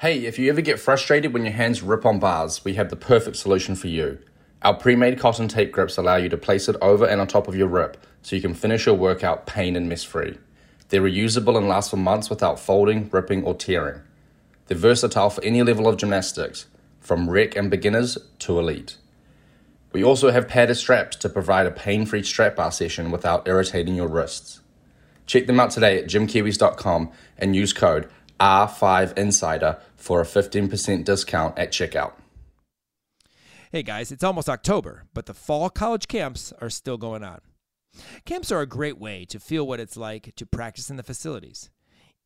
Hey, if you ever get frustrated when your hands rip on bars, we have the perfect solution for you. Our pre made cotton tape grips allow you to place it over and on top of your rip so you can finish your workout pain and mess free. They're reusable and last for months without folding, ripping, or tearing. They're versatile for any level of gymnastics, from rec and beginners to elite. We also have padded straps to provide a pain free strap bar session without irritating your wrists. Check them out today at gymkiwis.com and use code R5Insider for a 15% discount at checkout. Hey guys, it's almost October, but the fall college camps are still going on. Camps are a great way to feel what it's like to practice in the facilities,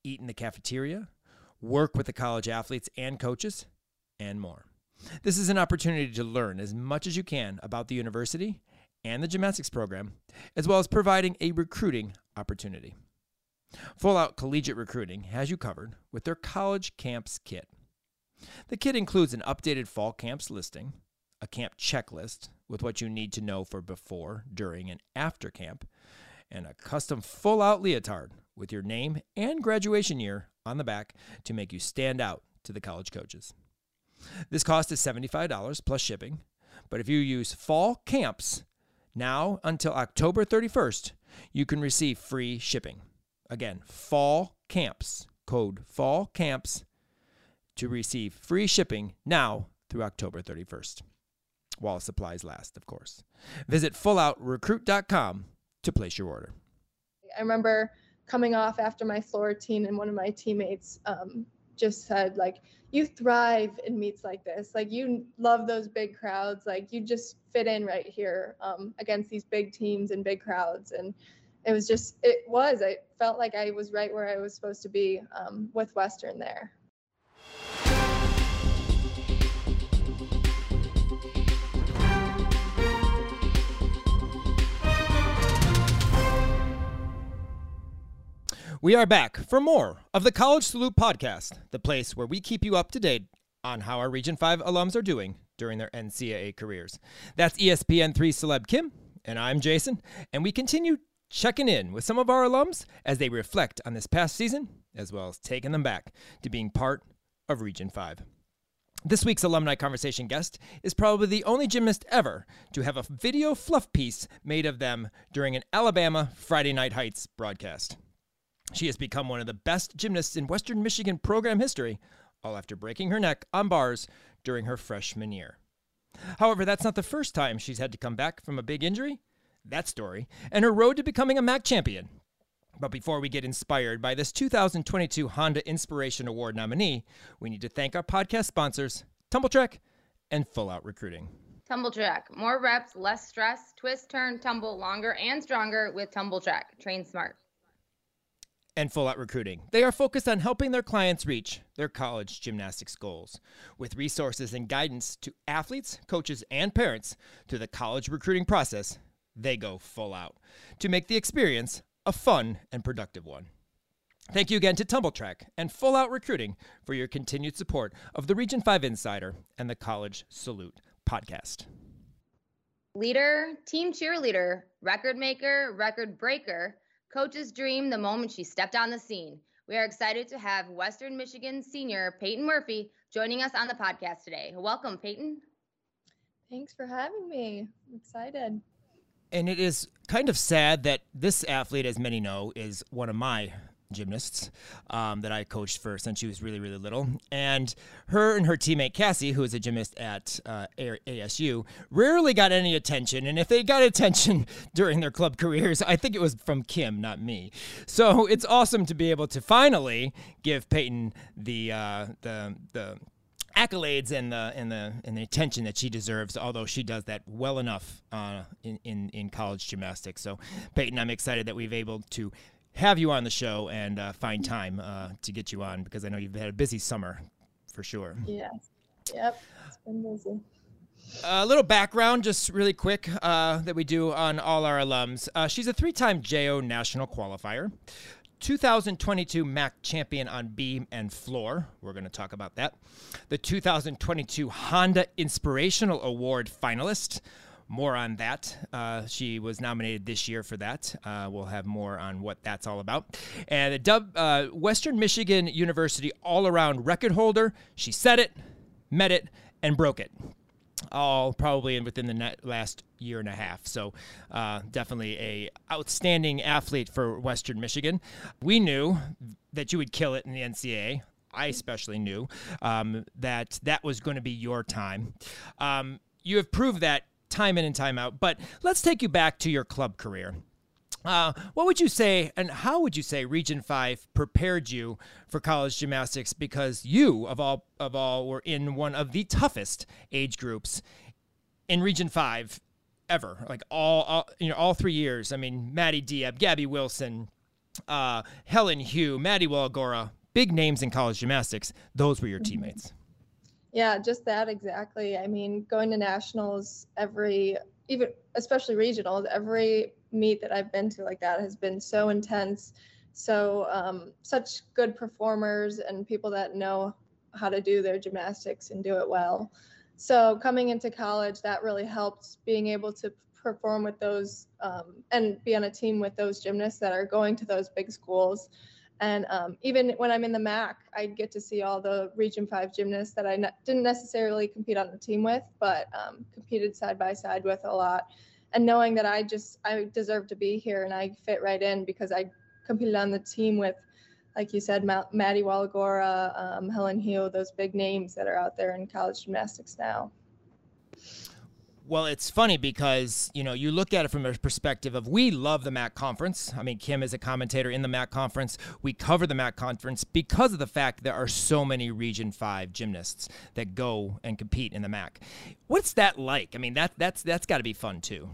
eat in the cafeteria, work with the college athletes and coaches, and more. This is an opportunity to learn as much as you can about the university and the gymnastics program, as well as providing a recruiting opportunity. Full Out Collegiate Recruiting has you covered with their College Camps Kit. The kit includes an updated fall camps listing, a camp checklist with what you need to know for before, during, and after camp, and a custom full out leotard with your name and graduation year on the back to make you stand out to the college coaches. This cost is $75 plus shipping, but if you use fall camps now until October 31st, you can receive free shipping. Again, fall camps, code fall camps to receive free shipping now through October 31st. While supplies last, of course. Visit fulloutrecruit.com to place your order. I remember coming off after my floor routine, and one of my teammates um, just said, like, you thrive in meets like this. Like, you love those big crowds. Like, you just fit in right here um, against these big teams and big crowds. And it was just it was i felt like i was right where i was supposed to be um, with western there We are back for more of the College Salute podcast, the place where we keep you up to date on how our Region 5 alums are doing during their NCAA careers. That's ESPN3 Celeb Kim, and I'm Jason, and we continue checking in with some of our alums as they reflect on this past season, as well as taking them back to being part of Region 5. This week's alumni conversation guest is probably the only gymnast ever to have a video fluff piece made of them during an Alabama Friday Night Heights broadcast. She has become one of the best gymnasts in Western Michigan program history, all after breaking her neck on bars during her freshman year. However, that's not the first time she's had to come back from a big injury that story, and her road to becoming a MAC champion. But before we get inspired by this 2022 Honda Inspiration Award nominee, we need to thank our podcast sponsors, TumbleTrack and Full Out Recruiting. TumbleTrack, more reps, less stress, twist, turn, tumble longer and stronger with TumbleTrack. Train smart. And Full Out Recruiting. They are focused on helping their clients reach their college gymnastics goals with resources and guidance to athletes, coaches, and parents through the college recruiting process they go full out to make the experience a fun and productive one. Thank you again to TumbleTrack and Full Out Recruiting for your continued support of the Region 5 Insider and the College Salute podcast. Leader, team cheerleader, record maker, record breaker, coach's dream the moment she stepped on the scene. We are excited to have Western Michigan senior Peyton Murphy joining us on the podcast today. Welcome, Peyton. Thanks for having me. I'm excited and it is kind of sad that this athlete, as many know, is one of my gymnasts um, that I coached for since she was really, really little. And her and her teammate Cassie, who is a gymnast at uh, ASU, rarely got any attention. And if they got attention during their club careers, I think it was from Kim, not me. So it's awesome to be able to finally give Peyton the uh, the the accolades and the and the and the attention that she deserves. Although she does that well enough uh, in, in in college gymnastics. So, Peyton, I'm excited that we've able to have you on the show and uh, find time uh, to get you on because I know you've had a busy summer for sure. Yeah. Yep. It's been busy. A little background, just really quick, uh, that we do on all our alums. Uh, she's a three time JO national qualifier. 2022 MAC champion on beam and floor. We're going to talk about that. The 2022 Honda Inspirational Award finalist, more on that. Uh, she was nominated this year for that. Uh, we'll have more on what that's all about. And the dub, uh, Western Michigan University all around record holder. She said it, met it, and broke it. All probably in within the last year and a half. So uh, definitely a outstanding athlete for Western Michigan. We knew that you would kill it in the NCAA. I especially knew um, that that was going to be your time. Um, you have proved that time in and time out. But let's take you back to your club career. Uh, what would you say, and how would you say Region Five prepared you for college gymnastics? Because you, of all of all, were in one of the toughest age groups in Region Five ever. Like all, all you know, all three years. I mean, Maddie Diab, Gabby Wilson, uh, Helen Hu, Maddie Walagora, big names in college gymnastics. Those were your mm-hmm. teammates. Yeah, just that exactly. I mean, going to nationals every, even especially regionals, every meet that I've been to like that has been so intense. So, um, such good performers and people that know how to do their gymnastics and do it well. So, coming into college, that really helped being able to perform with those um, and be on a team with those gymnasts that are going to those big schools. And um, even when I'm in the MAC, I get to see all the Region 5 gymnasts that I ne- didn't necessarily compete on the team with, but um, competed side by side with a lot. And knowing that I just, I deserve to be here and I fit right in because I competed on the team with, like you said, Ma- Maddie Walagora, um, Helen Hu, those big names that are out there in college gymnastics now. Well, it's funny because, you know, you look at it from a perspective of we love the MAC conference. I mean, Kim is a commentator in the MAC conference. We cover the MAC conference because of the fact there are so many Region 5 gymnasts that go and compete in the MAC. What's that like? I mean, that that's that's got to be fun too.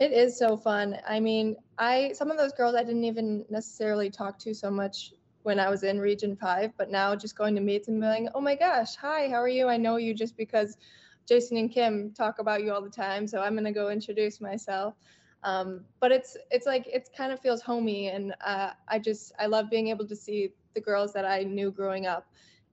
It is so fun. I mean, I some of those girls I didn't even necessarily talk to so much when I was in Region 5, but now just going to meet them and being, "Oh my gosh, hi, how are you? I know you just because Jason and Kim talk about you all the time, so I'm gonna go introduce myself. Um, but it's it's like it kind of feels homey, and uh, I just I love being able to see the girls that I knew growing up.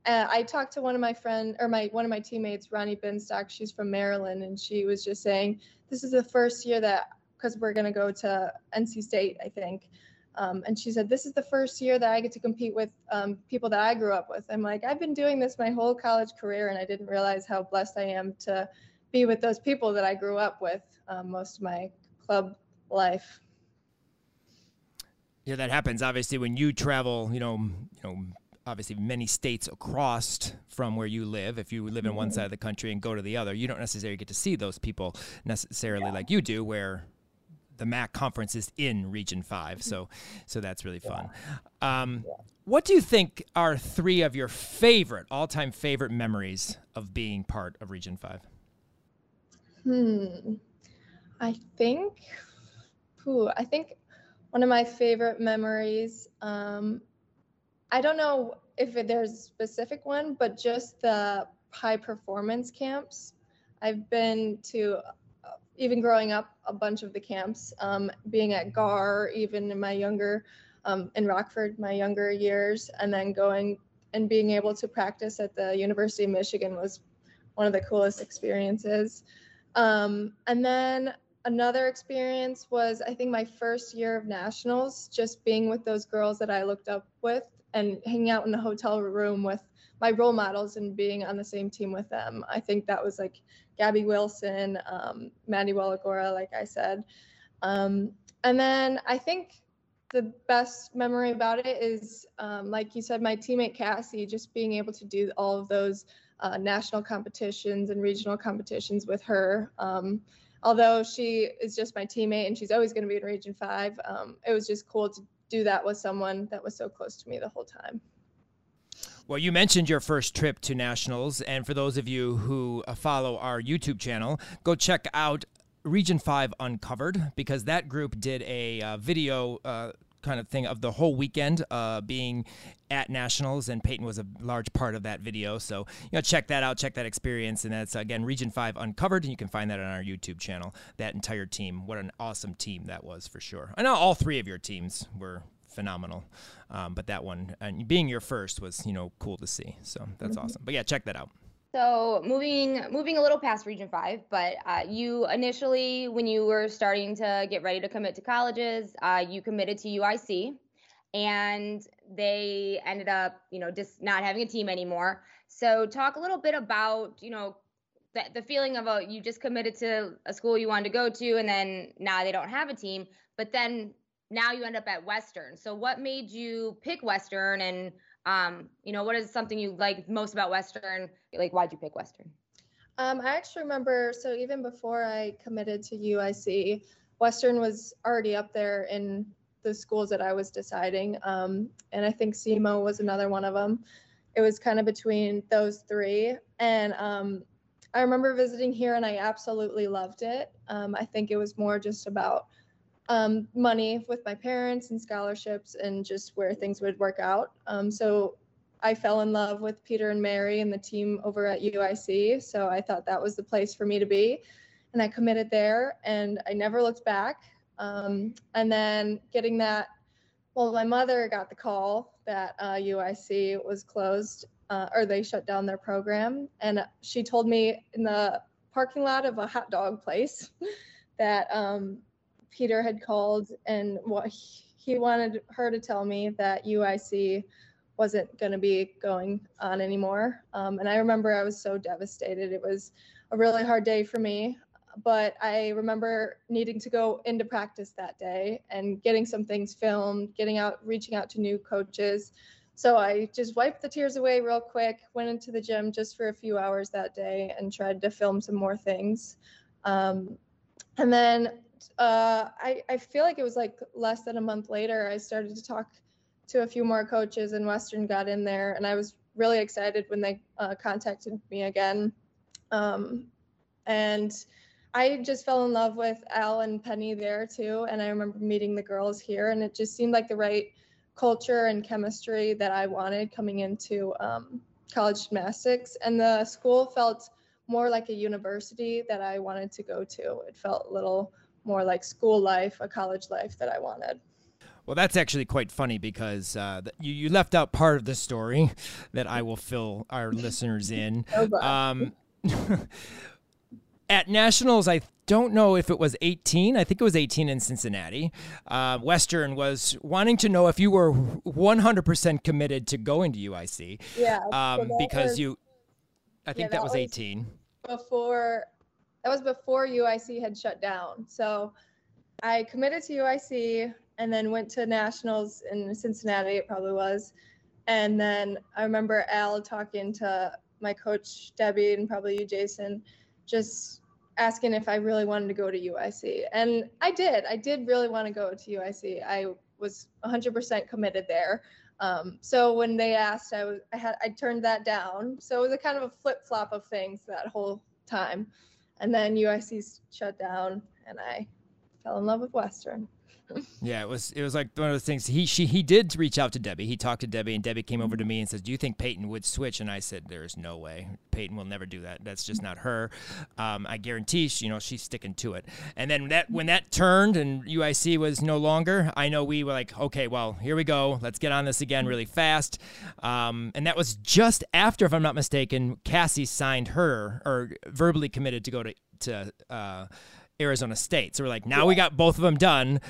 Uh, I talked to one of my friend or my one of my teammates, Ronnie Binstock. She's from Maryland, and she was just saying this is the first year that because we're gonna go to NC State, I think. Um, and she said, This is the first year that I get to compete with um, people that I grew up with. I'm like, I've been doing this my whole college career, and I didn't realize how blessed I am to be with those people that I grew up with um, most of my club life. Yeah, that happens. Obviously, when you travel, you know, you know, obviously many states across from where you live. If you live in one mm-hmm. side of the country and go to the other, you don't necessarily get to see those people necessarily yeah. like you do, where the MAC conference is in Region Five, so so that's really fun. Yeah. Um, yeah. What do you think are three of your favorite, all-time favorite memories of being part of Region Five? Hmm, I think, who I think one of my favorite memories. Um, I don't know if there's a specific one, but just the high performance camps. I've been to even growing up, a bunch of the camps, um, being at GAR, even in my younger, um, in Rockford, my younger years, and then going and being able to practice at the University of Michigan was one of the coolest experiences. Um, and then another experience was, I think, my first year of nationals, just being with those girls that I looked up with and hanging out in the hotel room with my role models and being on the same team with them. I think that was like Gabby Wilson, um, Maddie Walagora, like I said. Um, and then I think the best memory about it is, um, like you said, my teammate Cassie, just being able to do all of those uh, national competitions and regional competitions with her. Um, although she is just my teammate and she's always going to be in Region 5, um, it was just cool to do that with someone that was so close to me the whole time. Well, you mentioned your first trip to nationals, and for those of you who uh, follow our YouTube channel, go check out Region 5 Uncovered because that group did a uh, video uh, kind of thing of the whole weekend uh, being at nationals and Peyton was a large part of that video. So you know check that out check that experience and that's again region 5 uncovered and you can find that on our youtube channel. That entire team what an awesome team that was for sure. I know all three of your teams were phenomenal. Um, but that one, and being your first was, you know, cool to see. So that's mm-hmm. awesome. But yeah, check that out. So moving moving a little past Region Five, but uh, you initially, when you were starting to get ready to commit to colleges, uh, you committed to UIC, and they ended up, you know, just not having a team anymore. So talk a little bit about, you know, the, the feeling of a you just committed to a school you wanted to go to, and then now they don't have a team, but then now you end up at Western. So what made you pick Western and um, you know, what is something you like most about Western? Like, why'd you pick Western? Um, I actually remember, so even before I committed to UIC, Western was already up there in the schools that I was deciding. Um, and I think SEMO was another one of them. It was kind of between those three. And um, I remember visiting here and I absolutely loved it. Um, I think it was more just about um, money with my parents and scholarships and just where things would work out. Um, so I fell in love with Peter and Mary and the team over at UIC. So I thought that was the place for me to be. And I committed there and I never looked back. Um, and then getting that, well, my mother got the call that uh, UIC was closed uh, or they shut down their program. And she told me in the parking lot of a hot dog place that um, Peter had called and what he wanted her to tell me that UIC wasn't going to be going on anymore. Um, and I remember I was so devastated. It was a really hard day for me. But I remember needing to go into practice that day and getting some things filmed, getting out, reaching out to new coaches. So I just wiped the tears away real quick, went into the gym just for a few hours that day and tried to film some more things. Um, and then uh, I, I feel like it was like less than a month later, I started to talk to a few more coaches, and Western got in there. And I was really excited when they uh, contacted me again. Um, and I just fell in love with Al and Penny there too. And I remember meeting the girls here, and it just seemed like the right culture and chemistry that I wanted coming into um, college gymnastics. And the school felt more like a university that I wanted to go to. It felt a little more like school life, a college life that I wanted. Well, that's actually quite funny because uh, you, you left out part of the story that I will fill our listeners in. Um, at nationals, I don't know if it was 18. I think it was 18 in Cincinnati. Uh, Western was wanting to know if you were 100% committed to going to UIC. Yeah. Um, so because was, you, I think yeah, that, that was 18. Before that was before UIC had shut down. So I committed to UIC and then went to nationals in Cincinnati, it probably was. And then I remember Al talking to my coach, Debbie, and probably you, Jason, just asking if I really wanted to go to UIC. And I did. I did really want to go to UIC. I was 100% committed there. Um, so when they asked, I was I had I turned that down. So it was a kind of a flip flop of things that whole time and then UIC shut down, and I fell in love with Western. Yeah, it was it was like one of those things. He she he did reach out to Debbie. He talked to Debbie, and Debbie came over to me and says, "Do you think Peyton would switch?" And I said, "There's no way. Peyton will never do that. That's just not her. Um, I guarantee, she, you know, she's sticking to it." And then that when that turned and UIC was no longer, I know we were like, "Okay, well, here we go. Let's get on this again really fast." Um, and that was just after, if I'm not mistaken, Cassie signed her or verbally committed to go to to. Uh, Arizona State. So we're like, now yeah. we got both of them done,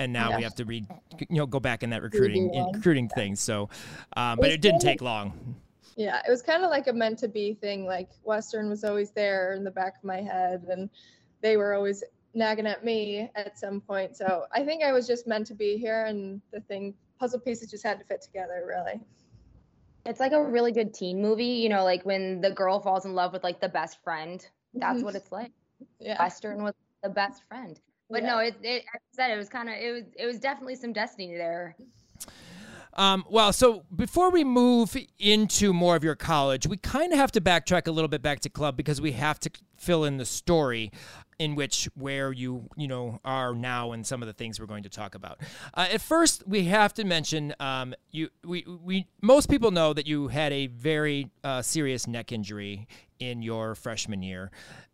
and now we have to read, you know, go back in that recruiting in recruiting yeah. thing. So, um, but it didn't take long. Yeah, it was kind of like a meant to be thing. Like Western was always there in the back of my head, and they were always nagging at me at some point. So I think I was just meant to be here, and the thing puzzle pieces just had to fit together, really. It's like a really good teen movie, you know, like when the girl falls in love with like the best friend. That's mm-hmm. what it's like. Yeah. Western was the best friend. But yeah. no, it, it, I said it was kind of it was it was definitely some destiny there. Um, well, so before we move into more of your college, we kind of have to backtrack a little bit back to club because we have to fill in the story in which where you you know are now and some of the things we're going to talk about. Uh, at first, we have to mention um, you we we most people know that you had a very uh, serious neck injury in your freshman year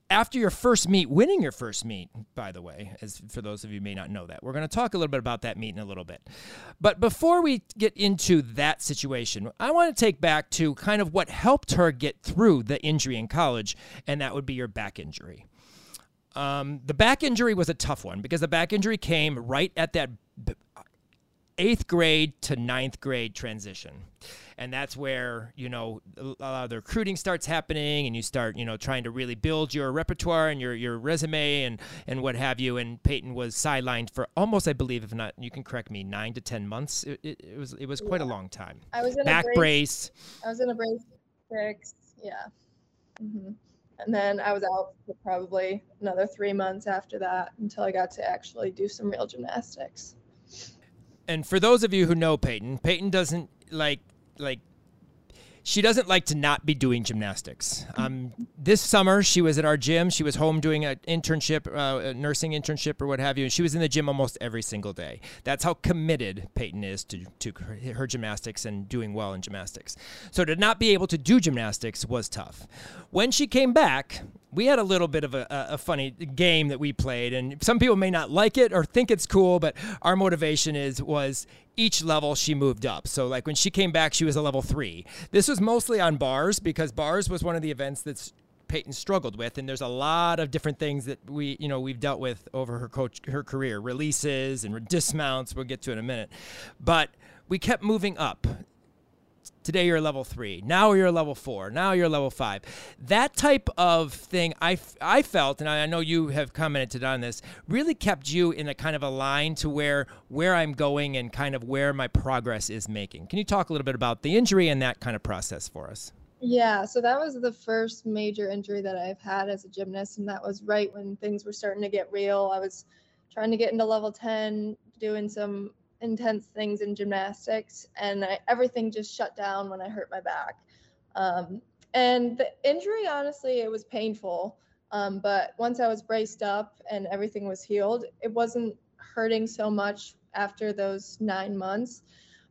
after your first meet, winning your first meet, by the way, as for those of you may not know that. We're going to talk a little bit about that meet in a little bit. But before we get into that situation, I want to take back to kind of what helped her get through the injury in college, and that would be your back injury. Um, the back injury was a tough one because the back injury came right at that eighth grade to ninth grade transition and that's where you know a lot of the recruiting starts happening and you start you know trying to really build your repertoire and your your resume and and what have you. And Peyton was sidelined for almost I believe if not you can correct me 9 to 10 months. It, it, it was it was quite yeah. a long time. I was in back a brace, brace, I was in a brace six yeah. Mm-hmm. and then I was out for probably another 3 months after that until I got to actually do some real gymnastics. And for those of you who know Peyton, Peyton doesn't like like she doesn't like to not be doing gymnastics. Um, this summer, she was at our gym. She was home doing an internship, uh, a nursing internship, or what have you. And she was in the gym almost every single day. That's how committed Peyton is to, to her gymnastics and doing well in gymnastics. So to not be able to do gymnastics was tough. When she came back, we had a little bit of a, a, funny game that we played, and some people may not like it or think it's cool, but our motivation is was each level she moved up. So like when she came back, she was a level three. This was mostly on bars because bars was one of the events that's Peyton struggled with, and there's a lot of different things that we, you know, we've dealt with over her coach her career, releases and dismounts. We'll get to in a minute, but we kept moving up. Today you're a level three. Now you're a level four. Now you're level five. That type of thing, I, I felt, and I know you have commented on this, really kept you in a kind of a line to where where I'm going and kind of where my progress is making. Can you talk a little bit about the injury and that kind of process for us? Yeah, so that was the first major injury that I've had as a gymnast, and that was right when things were starting to get real. I was trying to get into level 10, doing some intense things in gymnastics, and I, everything just shut down when I hurt my back. Um, and the injury, honestly, it was painful. Um, but once I was braced up and everything was healed, it wasn't hurting so much after those nine months.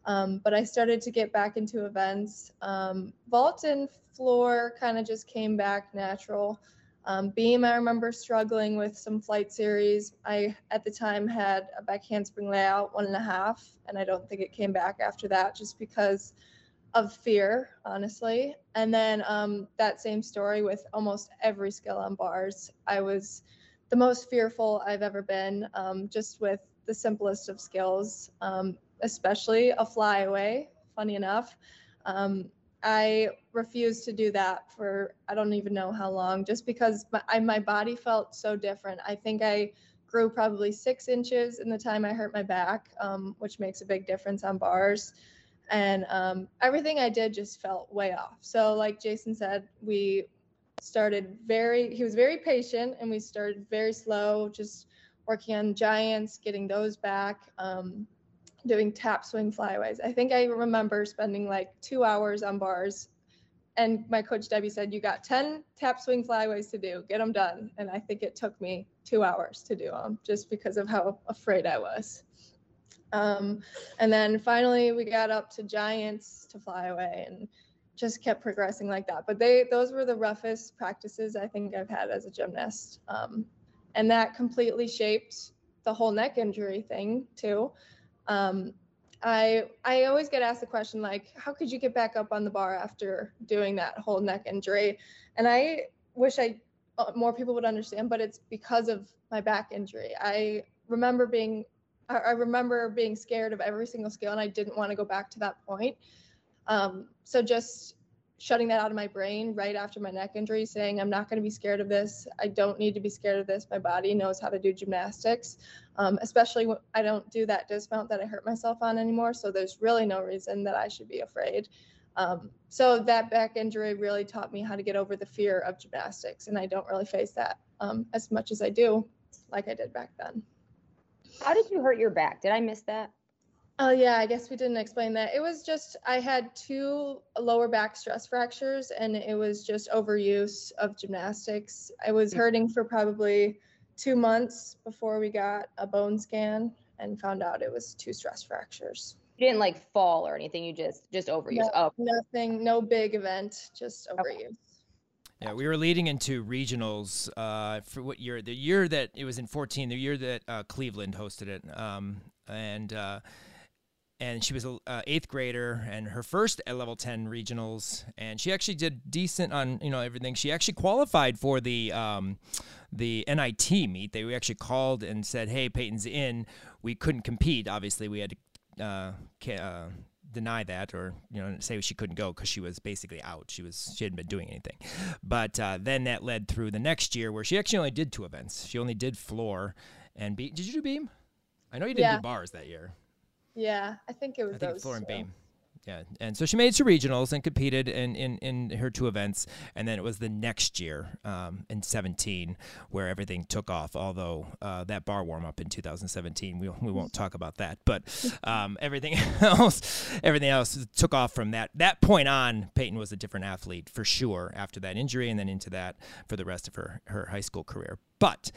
Um, but I started to get back into events. Um, vault and floor kind of just came back natural. Um, beam, I remember struggling with some flight series. I, at the time, had a back handspring layout one and a half, and I don't think it came back after that just because of fear, honestly. And then um, that same story with almost every skill on bars. I was the most fearful I've ever been, um, just with the simplest of skills, um, especially a flyaway, funny enough. Um, I refused to do that for I don't even know how long, just because my, I, my body felt so different. I think I grew probably six inches in the time I hurt my back, um, which makes a big difference on bars. And um, everything I did just felt way off. So, like Jason said, we started very, he was very patient and we started very slow, just working on giants, getting those back. Um, doing tap swing flyaways. I think I remember spending like two hours on bars. And my coach Debbie said, You got 10 tap swing flyaways to do, get them done. And I think it took me two hours to do them just because of how afraid I was. Um, and then finally we got up to giants to fly away and just kept progressing like that. But they those were the roughest practices I think I've had as a gymnast. Um, and that completely shaped the whole neck injury thing too um, I I always get asked the question like, how could you get back up on the bar after doing that whole neck injury? And I wish I uh, more people would understand, but it's because of my back injury. I remember being I remember being scared of every single skill, and I didn't want to go back to that point. Um, so just shutting that out of my brain right after my neck injury, saying, I'm not going to be scared of this. I don't need to be scared of this. My body knows how to do gymnastics, um, especially when I don't do that dismount that I hurt myself on anymore. So there's really no reason that I should be afraid. Um, so that back injury really taught me how to get over the fear of gymnastics. And I don't really face that um, as much as I do, like I did back then. How did you hurt your back? Did I miss that? Oh yeah, I guess we didn't explain that. It was just I had two lower back stress fractures and it was just overuse of gymnastics. I was mm. hurting for probably 2 months before we got a bone scan and found out it was two stress fractures. You didn't like fall or anything, you just just overuse. No, oh. Nothing, no big event, just overuse. Okay. Yeah, we were leading into regionals uh, for what year? The year that it was in 14, the year that uh, Cleveland hosted it. Um, and uh, and she was a uh, eighth grader and her first at level 10 regionals and she actually did decent on you know everything she actually qualified for the um, the nit meet they actually called and said hey peyton's in. We couldn't compete. Obviously we had to uh, uh, deny that or you know say she couldn't go because she was basically out. She was she hadn't been doing anything. But uh, then that led through the next year where she actually only did two events. She only did floor and beam. Did you do beam? I know you didn't yeah. do bars that year. Yeah, I think it was I think those. Floor and Beam. Yeah, and so she made it to regionals and competed in, in, in her two events, and then it was the next year um, in 17 where everything took off. Although uh, that bar warm up in 2017, we, we won't talk about that, but um, everything else everything else took off from that that point on. Peyton was a different athlete for sure after that injury, and then into that for the rest of her her high school career. But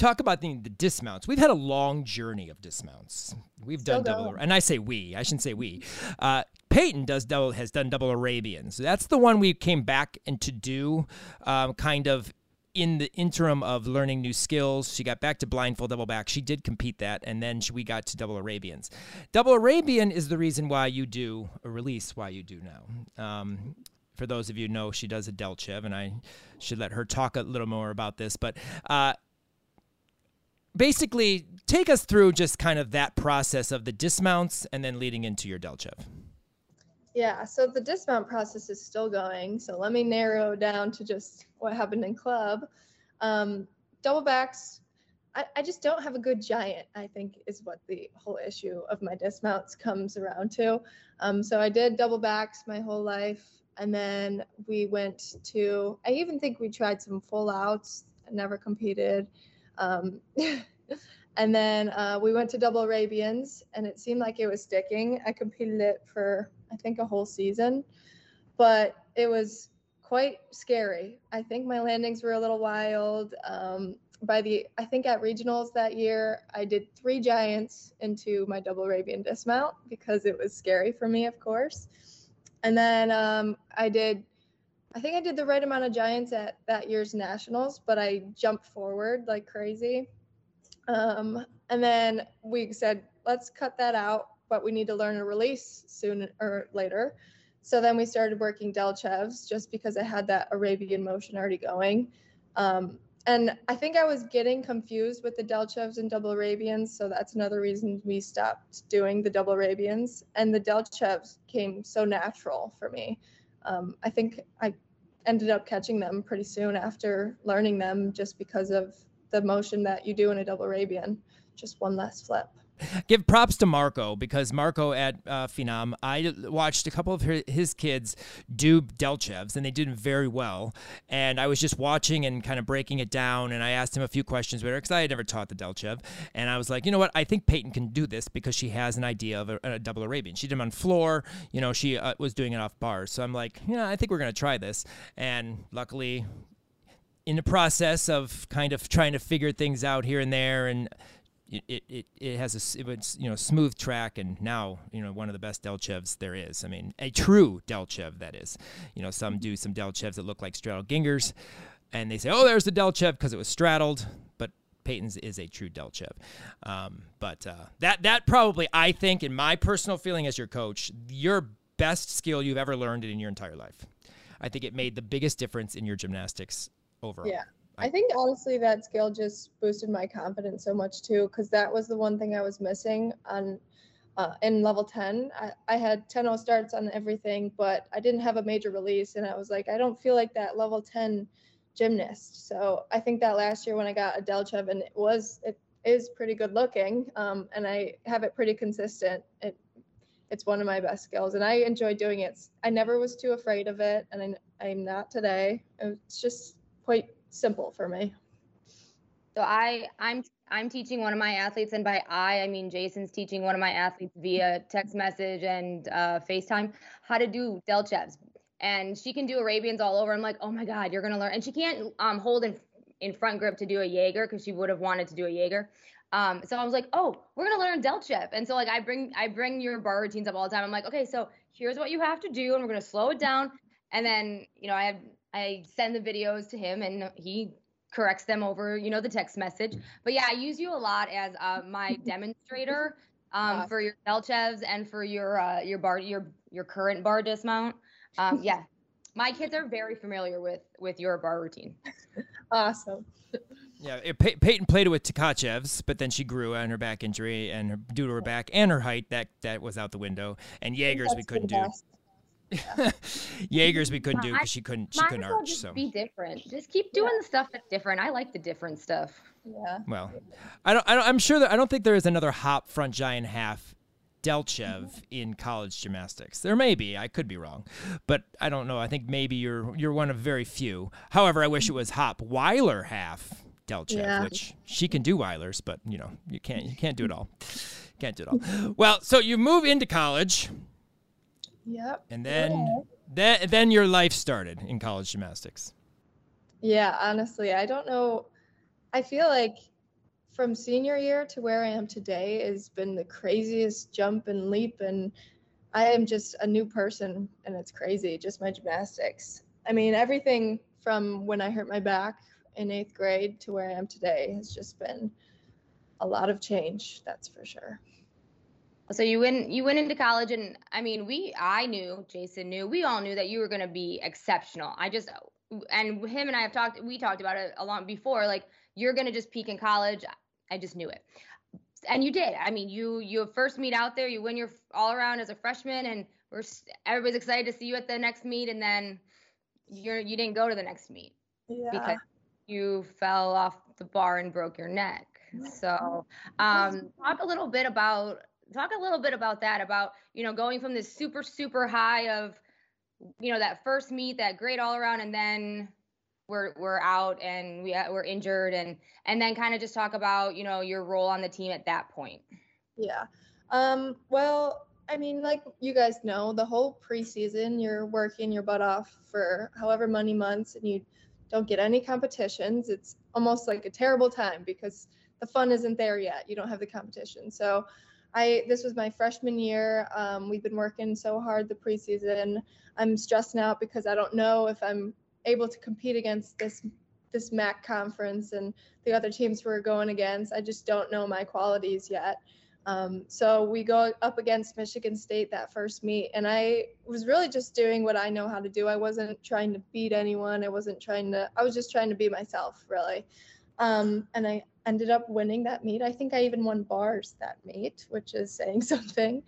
talk about the, the, dismounts. We've had a long journey of dismounts. We've Still done double, and I say we. I shouldn't say we. Uh, Peyton does double has done double Arabians. That's the one we came back and to do, um, kind of in the interim of learning new skills. She got back to blindfold double back. She did compete that, and then she, we got to double Arabians. Double Arabian is the reason why you do a release. Why you do now. Um, for those of you know, she does a Delchev, and I should let her talk a little more about this. But uh, basically take us through just kind of that process of the dismounts and then leading into your Delchev. Yeah, so the dismount process is still going. So let me narrow down to just what happened in club. Um, double backs, I, I just don't have a good giant, I think is what the whole issue of my dismounts comes around to. Um, so I did double backs my whole life. And then we went to, I even think we tried some full outs, never competed. Um, and then uh, we went to double Arabians, and it seemed like it was sticking. I competed it for I think a whole season, but it was quite scary. I think my landings were a little wild. Um, by the I think at regionals that year, I did three giants into my double Arabian dismount because it was scary for me, of course. And then um, I did I think I did the right amount of giants at that year's nationals, but I jumped forward like crazy. Um, and then we said, let's cut that out, but we need to learn a release soon or later. So then we started working Delchevs just because I had that Arabian motion already going. Um, and I think I was getting confused with the Delchevs and double Arabians. So that's another reason we stopped doing the double Arabians. And the Delchevs came so natural for me um, I think I ended up catching them pretty soon after learning them just because of the motion that you do in a double Arabian, just one less flip give props to Marco because Marco at uh, Phenom, I watched a couple of his kids do Delchevs and they did very well. And I was just watching and kind of breaking it down. And I asked him a few questions because I had never taught the Delchev. And I was like, you know what? I think Peyton can do this because she has an idea of a, a double Arabian. She did them on floor. You know, she uh, was doing it off bars. So I'm like, yeah, I think we're going to try this. And luckily, in the process of kind of trying to figure things out here and there and it, it, it has a it was, you know smooth track and now you know one of the best Delchevs there is. I mean a true Delchev that is. You know some do some Delchevs that look like straddled Giengers, and they say oh there's the Delchev because it was straddled, but Peyton's is a true Delchev. Um, but uh, that that probably I think in my personal feeling as your coach your best skill you've ever learned in your entire life. I think it made the biggest difference in your gymnastics overall. Yeah. I think honestly that skill just boosted my confidence so much too, because that was the one thing I was missing on uh, in level 10. I, I had 10 0 starts on everything, but I didn't have a major release. And I was like, I don't feel like that level 10 gymnast. So I think that last year when I got a Delchev and it was, it is pretty good looking um, and I have it pretty consistent. It, it's one of my best skills and I enjoy doing it. I never was too afraid of it and I, I'm not today. It's just quite simple for me. So I I'm I'm teaching one of my athletes, and by I I mean Jason's teaching one of my athletes via text message and uh, FaceTime how to do Delchevs, and she can do Arabians all over. I'm like, oh my god, you're gonna learn, and she can't um, hold in in front grip to do a Jaeger because she would have wanted to do a Jaeger. Um, so I was like, oh, we're gonna learn Delchev, and so like I bring I bring your bar routines up all the time. I'm like, okay, so here's what you have to do, and we're gonna slow it down, and then you know I have I send the videos to him, and he corrects them over, you know, the text message. But yeah, I use you a lot as uh, my demonstrator um, for your Delchevs and for your uh, your bar your your current bar dismount. Um, yeah, my kids are very familiar with with your bar routine. Awesome. Yeah, it, Pey- Peyton played it with Tkachev's, but then she grew on her back injury and her, due to her back and her height, that that was out the window. And Jaegers we couldn't do. Jaegers we couldn't do because she couldn't she couldn't arch. Just so be different. Just keep doing the stuff that's different. I like the different stuff. Yeah. well, I don't, I don't I'm sure that I don't think there is another hop front giant half Delchev mm-hmm. in college gymnastics. There may be, I could be wrong, but I don't know. I think maybe you're you're one of very few. However, I wish it was Hop Weiler half Delchev, Yeah. which she can do Weilers, but you know you can't you can't do it all. Can't do it all. Well, so you move into college, Yep. and then then then your life started in college gymnastics. Yeah, honestly, I don't know. I feel like from senior year to where I am today has been the craziest jump and leap, and I am just a new person, and it's crazy. Just my gymnastics. I mean, everything from when I hurt my back in eighth grade to where I am today has just been a lot of change. That's for sure. So you went you went into college and I mean we I knew Jason knew we all knew that you were going to be exceptional. I just and him and I have talked we talked about it a lot before like you're going to just peak in college. I just knew it. And you did. I mean you you first meet out there, you win your all around as a freshman and we're everybody's excited to see you at the next meet and then you're you didn't go to the next meet Yeah. because you fell off the bar and broke your neck. So, um, talk a little bit about talk a little bit about that about you know going from this super super high of you know that first meet that great all around and then we're we're out and we we're injured and and then kind of just talk about you know your role on the team at that point. Yeah. Um, well, I mean, like you guys know, the whole preseason, you're working your butt off for however many months and you don't get any competitions. It's almost like a terrible time because the fun isn't there yet. You don't have the competition. So I this was my freshman year. Um, we've been working so hard the preseason. I'm stressing out because I don't know if I'm able to compete against this this MAC conference and the other teams we're going against. I just don't know my qualities yet. Um, so we go up against Michigan State that first meet, and I was really just doing what I know how to do. I wasn't trying to beat anyone. I wasn't trying to. I was just trying to be myself, really. Um, and I ended up winning that meet. I think I even won bars that meet, which is saying something.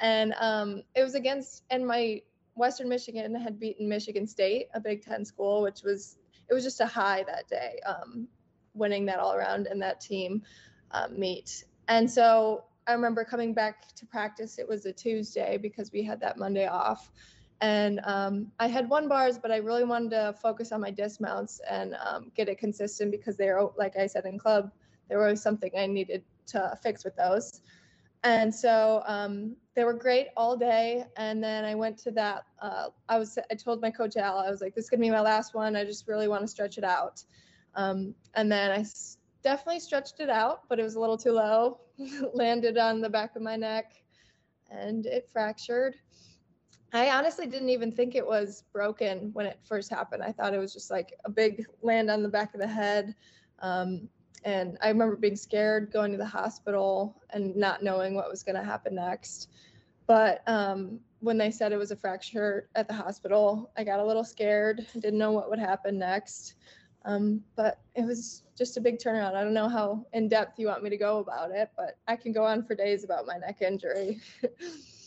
and um, it was against, and my Western Michigan had beaten Michigan State, a Big Ten school, which was it was just a high that day, um, winning that all around and that team um, meet. And so I remember coming back to practice. It was a Tuesday because we had that Monday off. And um, I had one bars, but I really wanted to focus on my dismounts and um, get it consistent because they're, like I said in club, there was something I needed to fix with those. And so um, they were great all day. And then I went to that. Uh, I was. I told my coach Al, I was like, "This is gonna be my last one. I just really want to stretch it out." Um, and then I s- definitely stretched it out, but it was a little too low. Landed on the back of my neck, and it fractured. I honestly didn't even think it was broken when it first happened. I thought it was just like a big land on the back of the head. Um, and I remember being scared going to the hospital and not knowing what was going to happen next. But um, when they said it was a fracture at the hospital, I got a little scared. Didn't know what would happen next. Um, but it was just a big turnaround. I don't know how in depth you want me to go about it, but I can go on for days about my neck injury.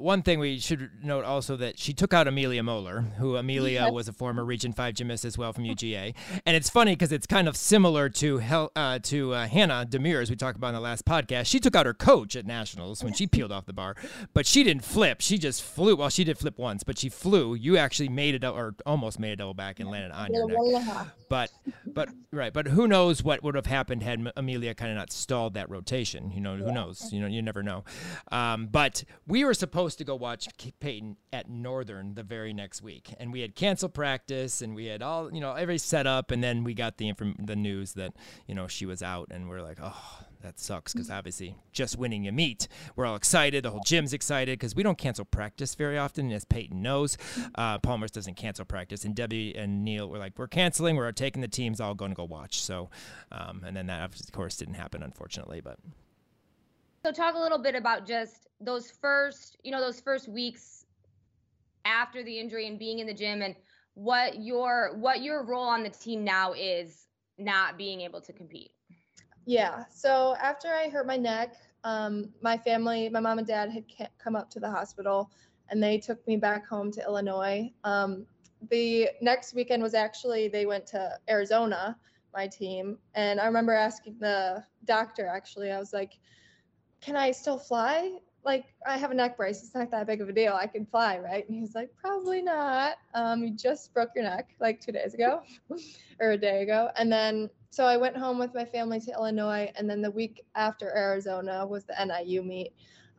One thing we should note also that she took out Amelia Moeller, who Amelia Yes. was a former Region Five gymnast as well from UGA, and it's funny because it's kind of similar to Hel- uh, to uh, Hannah Demir as we talked about in the last podcast. She took out her coach at nationals when she peeled off the bar, but she didn't flip. She just flew. Well, she did flip once, but she flew. You actually made it or almost made a double back and landed on your neck. One and a half. But but right, but who knows what would have happened had M- Amelia kind of not stalled that rotation? You know, who knows? You know, you never know. Um, but we were supposed to go watch Peyton at Northern the very next week, and we had canceled practice, and we had all you know every set up, and then we got the inform- the news that you know she was out, and we're like, oh that sucks because obviously just winning a meet, we're all excited. The whole gym's excited because we don't cancel practice very often, as Peyton knows. Uh, Palmer's doesn't cancel practice, and Debbie and Neil were like, "We're canceling. We're taking the teams all going to go watch." So, um, and then that of course didn't happen, unfortunately. But so, talk a little bit about just those first, you know, those first weeks after the injury and being in the gym, and what your what your role on the team now is, not being able to compete. Yeah. So after I hurt my neck, um, my family, my mom and dad had come up to the hospital, and they took me back home to Illinois. Um, the next weekend was actually they went to Arizona, my team, and I remember asking the doctor actually, I was like, "Can I still fly?" Like I have a neck brace. It's not that big of a deal. I can fly, right? And he's like, probably not. Um, you just broke your neck like two days ago or a day ago. And then so I went home with my family to Illinois, and then the week after Arizona was the NIU meet.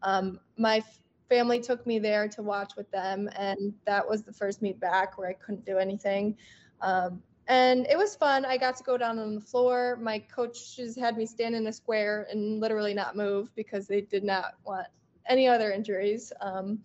Um, my family took me there to watch with them, and that was the first meet back where I couldn't do anything. Um, and it was fun. I got to go down on the floor. My coaches had me stand in a square and literally not move because they did not want any other injuries. Um,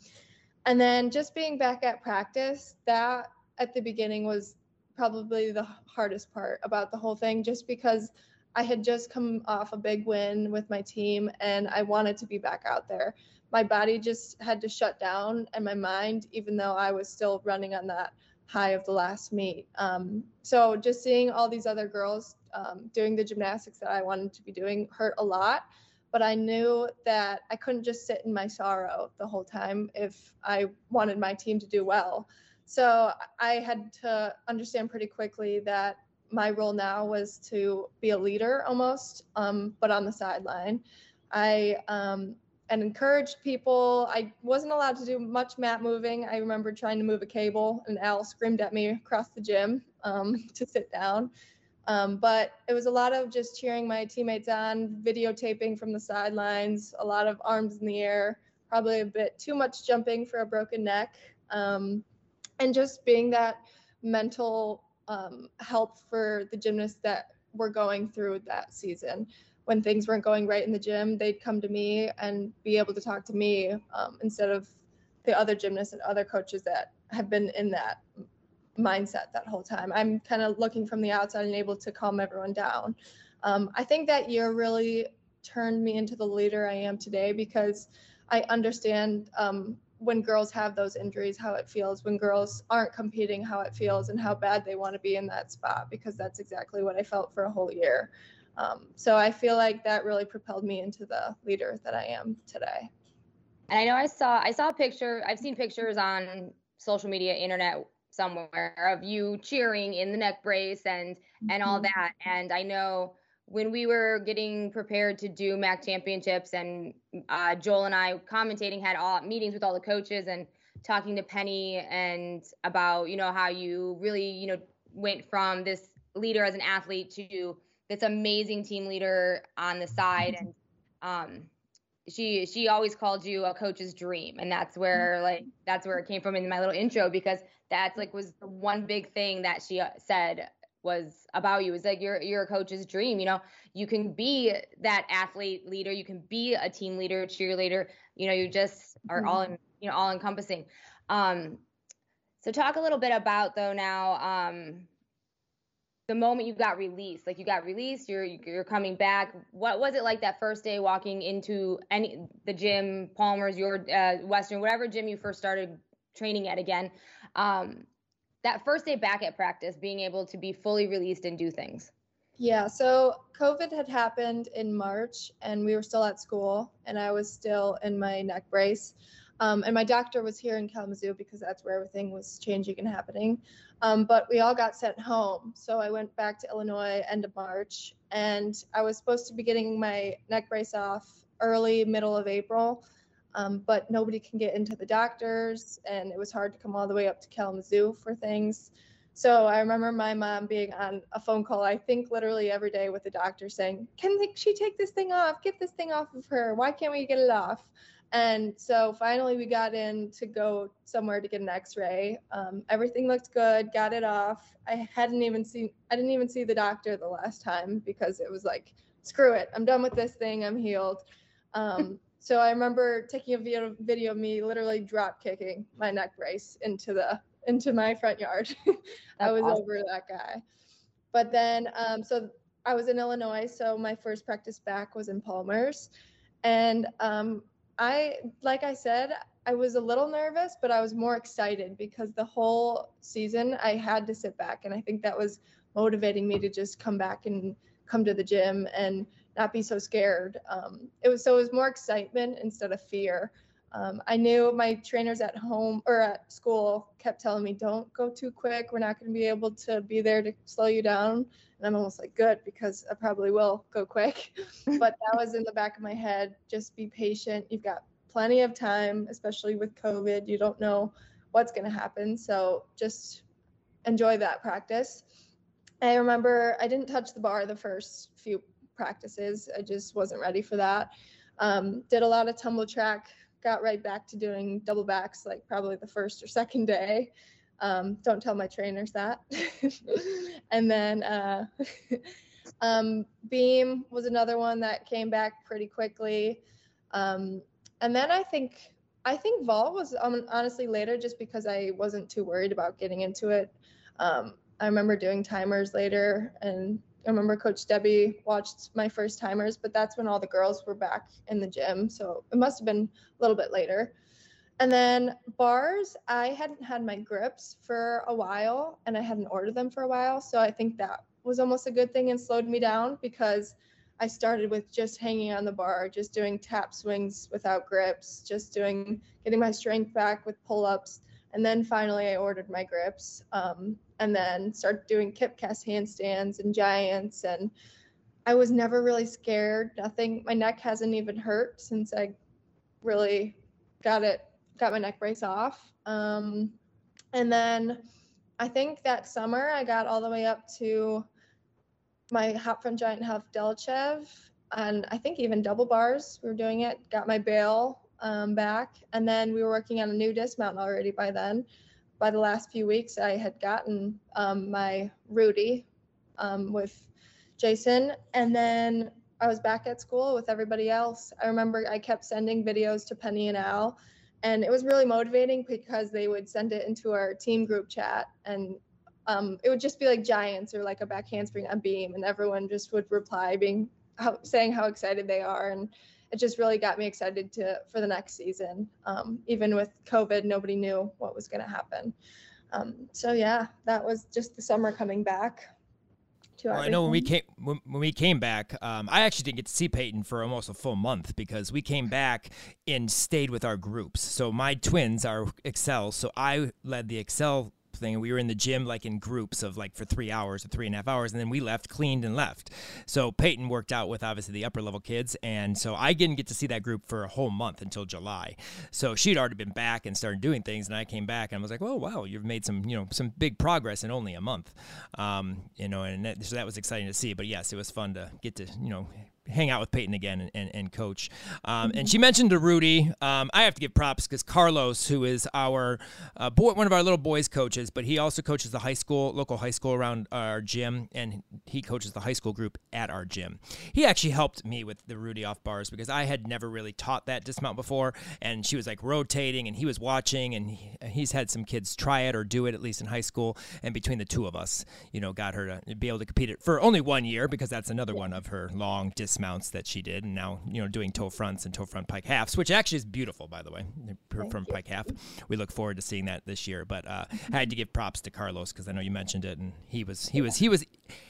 and then just being back at practice, that at the beginning was probably the hardest part about the whole thing, just because I had just come off a big win with my team and I wanted to be back out there. My body just had to shut down and my mind, even though I was still running on that high of the last meet. Um, so just seeing all these other girls um, doing the gymnastics that I wanted to be doing hurt a lot. But I knew that I couldn't just sit in my sorrow the whole time if I wanted my team to do well. So I had to understand pretty quickly that my role now was to be a leader almost, um, but on the sideline. I um, and encouraged people. I wasn't allowed to do much mat moving. I remember trying to move a cable, and Al screamed at me across the gym um, to sit down. Um, but it was a lot of just cheering my teammates on, videotaping from the sidelines, a lot of arms in the air, probably a bit too much jumping for a broken neck. Um, and just being that mental um, help for the gymnasts that were going through that season. When things weren't going right in the gym, they'd come to me and be able to talk to me um, instead of the other gymnasts and other coaches that have been in that mindset that whole time. I'm kind of looking from the outside and able to calm everyone down. Um, I think that year really turned me into the leader I am today because I understand um, when girls have those injuries, how it feels, when girls aren't competing, how it feels, and how bad they want to be in that spot, because that's exactly what I felt for a whole year. Um, so I feel like that really propelled me into the leader that I am today. And I know I saw I saw a picture. I've seen pictures on social media, internet somewhere of you cheering in the neck brace and and all mm-hmm. that. And I know when we were getting prepared to do MAC championships, and uh, Joel and I commentating had all meetings with all the coaches and talking to Penny and about you know how you really you know went from this leader as an athlete to this amazing team leader on the side and um she she always called you a coach's dream and that's where like that's where it came from in my little intro because that's like was the one big thing that she uh, said was about you. It's like you're you're a coach's dream. You know, you can be that athlete leader, you can be a team leader, cheerleader. You know, you just are all in, you know all encompassing. Um, so talk a little bit about though now um, the moment you got released. Like you got released, you're you're coming back. What was it like that first day walking into any the gym, Palmer's, your uh, Western, whatever gym you first started training at again? Um, that first day back at practice, being able to be fully released and do things? Yeah, so COVID had happened in March and we were still at school and I was still in my neck brace. Um, and my doctor was here in Kalamazoo because that's where everything was changing and happening. Um, but we all got sent home. So I went back to Illinois end of March and I was supposed to be getting my neck brace off early, middle of April um, but nobody can get into the doctors, and it was hard to come all the way up to Kalamazoo for things. So I remember my mom being on a phone call, I think literally every day with the doctor saying, Can she take this thing off? Get this thing off of her. Why can't we get it off? And so finally we got in to go somewhere to get an x-ray. Um, everything looked good, got it off. I hadn't even seen, I didn't even see the doctor the last time because it was like screw it. I'm done with this thing. I'm healed. Um, so I remember taking a video, video of me literally drop kicking my neck brace into the into my front yard. I was awesome. over that guy. But then, um, so I was in Illinois, so my first practice back was in Palmer's, and um, I, like I said, I was a little nervous, but I was more excited because the whole season I had to sit back, and I think that was motivating me to just come back and come to the gym and not be so scared. Um, it was so it was more excitement instead of fear. Um, I knew my trainers at home or at school kept telling me, "Don't go too quick. We're not going to be able to be there to slow you down." And I'm almost like, "Good," because I probably will go quick. but that was in the back of my head. Just be patient. You've got plenty of time, especially with COVID. You don't know what's going to happen, so just enjoy that practice. I remember I didn't touch the bar the first few practices. I just wasn't ready for that. Um, did a lot of tumble track, got right back to doing double backs like probably the first or second day. Um, don't tell my trainers that. and then uh, um, beam was another one that came back pretty quickly. Um, and then I think I think vault was um, honestly later just because I wasn't too worried about getting into it. Um, I remember doing timers later, and I remember Coach Debbie watched my first timers, but that's when all the girls were back in the gym. So it must have been a little bit later. And then bars, I hadn't had my grips for a while and I hadn't ordered them for a while. So I think that was almost a good thing and slowed me down because I started with just hanging on the bar, just doing tap swings without grips, just doing getting my strength back with pull ups. And then finally, I ordered my grips. Um, and then started doing kip cast handstands and giants and I was never really scared. Nothing my neck hasn't even hurt since I really got it got my neck brace off. Um, and then I think that summer I got all the way up to my hop front giant half Delchev. and I think even double bars. We were doing it, got my bail um, back, and then we were working on a new dismount already by then. By the last few weeks, I had gotten um, my Rudy um, with Jason, and then I was back at school with everybody else. I remember I kept sending videos to Penny and Al, and it was really motivating because they would send it into our team group chat, and um, it would just be like giants or like a back handspring on beam, and everyone just would reply, being how, saying how excited they are, and it just really got me excited to for the next season. Um, even with COVID, nobody knew what was going to happen. Um, so yeah, that was just the summer coming back. Well, I know when we came when, when we came back, um, I actually didn't get to see Peyton for almost a full month because we came back and stayed with our groups. So my twins are Excel, so I led the Excel thing. We were in the gym like in groups of like for three hours or three and a half hours, and then we left, cleaned, and left. So Peyton worked out with obviously the upper level kids, and so I didn't get to see that group for a whole month until July. So she'd already been back and started doing things, and I came back and I was like, oh wow, you've made some you know some big progress in only a month. Um, you know, and that, so that was exciting to see. But yes, it was fun to get to you know hang out with Peyton again and, and, and coach. Um, and she mentioned to Rudy, um, I have to give props because Carlos, who is our uh, boy, one of our little boys coaches, but he also coaches the high school, local high school around our gym, and he coaches the high school group at our gym. He actually helped me with the Rudy off bars because I had never really taught that dismount before, and she was like rotating, and he was watching, and he, he's had some kids try it or do it at least in high school, and between the two of us, you know, got her to be able to compete it for only one year because that's another one of her long dismounts that she did, and now you know doing toe fronts and toe front pike halves, which actually is beautiful, by the way. Front pike half. We look forward to seeing that this year. But uh, I had to give props to Carlos because I know you mentioned it, and he was he was he was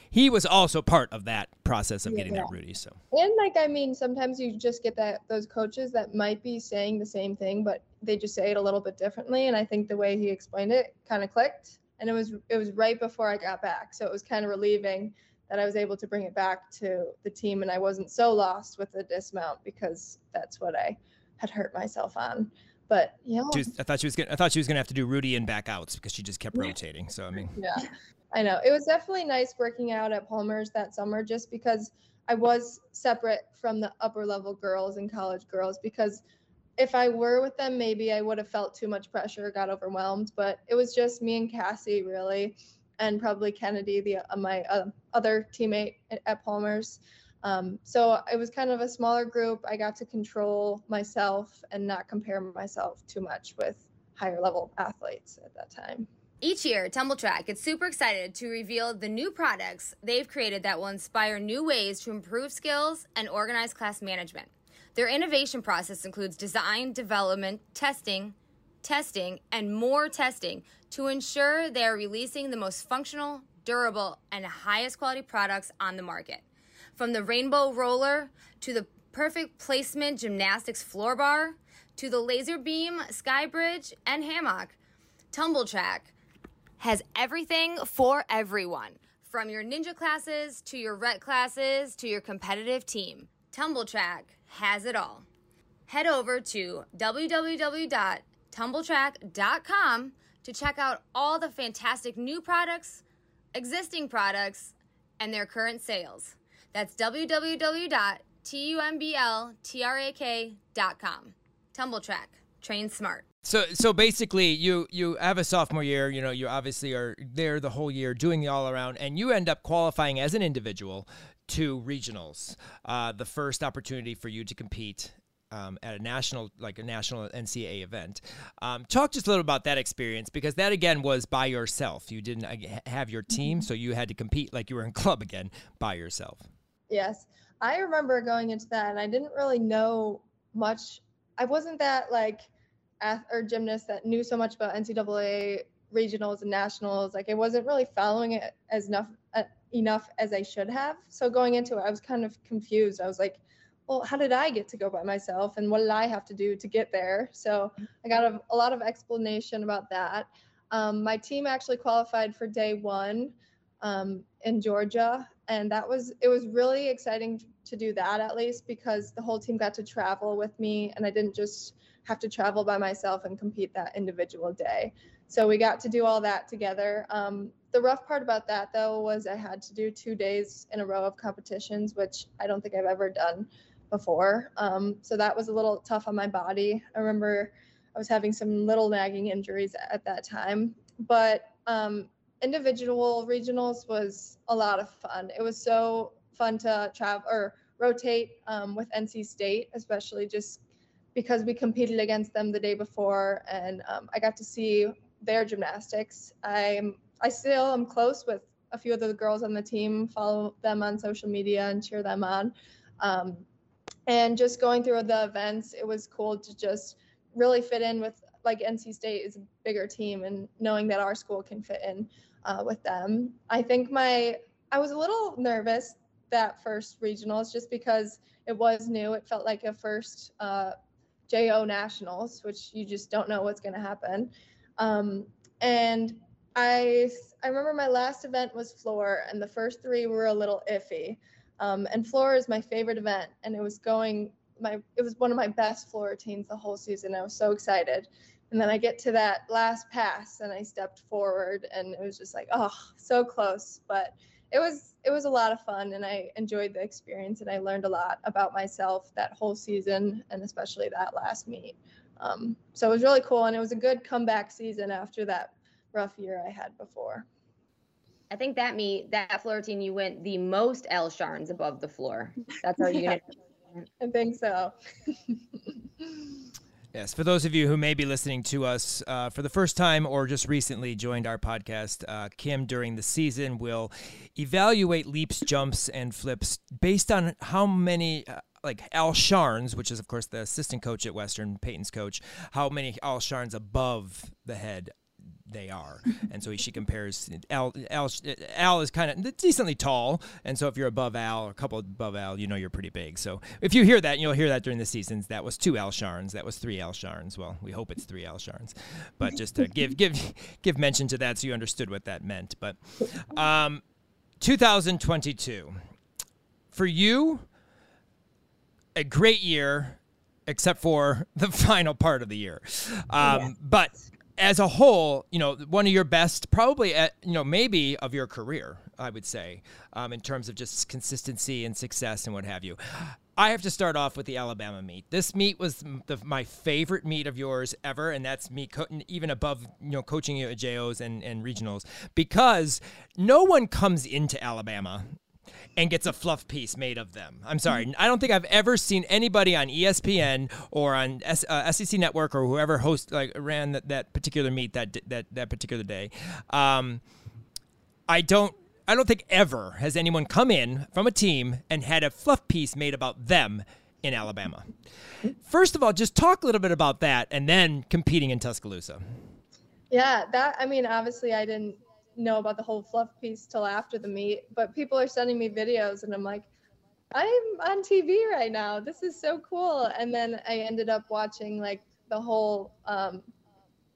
he was also part of that process of getting yeah. that Rudy. So and like I mean, sometimes you just get that those coaches that might be saying the same thing, but they just say it a little bit differently. And I think the way he explained it kind of clicked. And it was it was right before I got back, so it was kind of relieving that I was able to bring it back to the team and I wasn't so lost with the dismount because that's what I had hurt myself on. But yeah, I thought she was gonna, I thought she was gonna have to do Rudy and back outs because she just kept rotating. So I mean, yeah, I know it was definitely nice working out at Palmer's that summer just because I was separate from the upper level girls and college girls because if I were with them, maybe I would have felt too much pressure, got overwhelmed. But it was just me and Cassie really and probably Kennedy, the uh, my uh, other teammate at, Palmer's. Um, so it was kind of a smaller group. I got to control myself and not compare myself too much with higher level athletes at that time. Each year, Tumbl Trak gets super excited to reveal the new products they've created that will inspire new ways to improve skills and organize class management. Their innovation process includes design, development, testing, testing, and more testing to ensure they are releasing the most functional, durable, and highest quality products on the market. From the rainbow roller to the perfect placement gymnastics floor bar to the laser beam, sky bridge, and hammock, Tumbl Trak has everything for everyone. From your ninja classes to your ret classes to your competitive team, Tumbl Trak has it all. Head over to www.tumbltrak.com to check out all the fantastic new products, existing products, and their current sales. That's www.tumbltrak.com. Tumbl Trak. Train smart. So, so basically, you you have a sophomore year. You know, you obviously are there the whole year doing the all around, and you end up qualifying as an individual to regionals. Uh, the first opportunity for you to compete um, at a national, like a national NCAA event. Um, talk just a little about that experience because that again was by yourself. You didn't uh, have your team, so you had to compete like you were in club again by yourself. Yes, I remember going into that, and I didn't really know much. I wasn't that like ath- or gymnast that knew so much about NCAA regionals and nationals. Like I wasn't really following it as enough uh, enough as I should have. So going into it, I was kind of confused. I was like, well, how did I get to go by myself, and what did I have to do to get there? So I got a, a lot of explanation about that. Um, my team actually qualified for day one um, in Georgia, and that was it was really exciting to do that at least because the whole team got to travel with me, and I didn't just have to travel by myself and compete that individual day. So we got to do all that together. Um, the rough part about that though was I had to do two days in a row of competitions, which I don't think I've ever done before. Um, so that was a little tough on my body. I remember I was having some little nagging injuries at that time, but um, individual regionals was a lot of fun. It was so fun to travel or rotate um, with NC State, especially just because we competed against them the day before, and um, I got to see their gymnastics. I'm I still am close with a few of the girls on the team. Follow them on social media and cheer them on. Um, and just going through the events, it was cool to just really fit in with like NC State is a bigger team, and knowing that our school can fit in uh, with them. I think my I was a little nervous that first regionals just because it was new. It felt like a first uh, JO nationals, which you just don't know what's going to happen. Um, and I I remember my last event was floor, and the first three were a little iffy. Um, and floor is my favorite event, and it was going my it was one of my best floor routines the whole season. I was so excited. And then I get to that last pass, and I stepped forward, and it was just like, oh, so close. But it was it was a lot of fun, and I enjoyed the experience, and I learned a lot about myself that whole season, and especially that last meet. Um, so it was really cool, and it was a good comeback season after that rough year I had before. I think that me that floor routine you went the most Al Sharns above the floor. That's our unit. I think so. Yes, for those of you who may be listening to us uh, for the first time or just recently joined our podcast, uh, Kim during the season will evaluate leaps, jumps, and flips based on how many. Uh, like Al Sharns, which is of course the assistant coach at Western, Peyton's coach, how many Al Sharns above the head they are. And so she compares Al. Al, Al is kind of decently tall, and so if you're above Al, or a couple above Al, you know you're pretty big. So if you hear that, you'll hear that during the seasons. That was two Al Sharns. That was three Al Sharns. Well, we hope it's three Al Sharns, but just to give give give mention to that, so you understood what that meant. But um, 2022 for you, a great year except for the final part of the year. Um, yeah. But as a whole, you know, one of your best, probably, at, you know, maybe of your career, I would say, um, in terms of just consistency and success and what have you. I have to start off with the Alabama meet. This meet was the, my favorite meet of yours ever, and that's me co- even above you know coaching you at JOs and, and regionals because no one comes into Alabama and gets a fluff piece made of them. I'm sorry. I don't think I've ever seen anybody on ESPN or on S, uh, SEC Network or whoever host like ran that, that particular meet that that that particular day. Um, I don't I don't think ever has anyone come in from a team and had a fluff piece made about them in Alabama. First of all, just talk a little bit about that and then competing in Tuscaloosa. Yeah, that I mean, obviously I didn't know about the whole fluff piece till after the meet, but people are sending me videos and I'm like, I'm on TV right now. This is so cool. And then I ended up watching like the whole um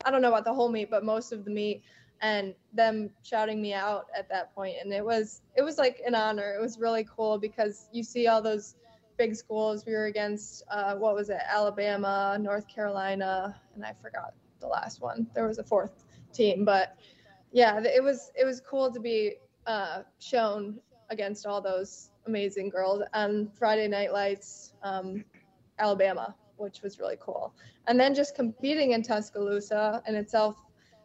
I don't know about the whole meet, but most of the meet and them shouting me out at that point. and it was it was like an honor. It was really cool because you see all those big schools. We were against uh, what was it? Alabama, North Carolina, and I forgot the last one. There was a fourth team, but yeah, it was it was cool to be uh, shown against all those amazing girls on Friday Night Lights, um, Alabama, which was really cool. And then just competing in Tuscaloosa in itself,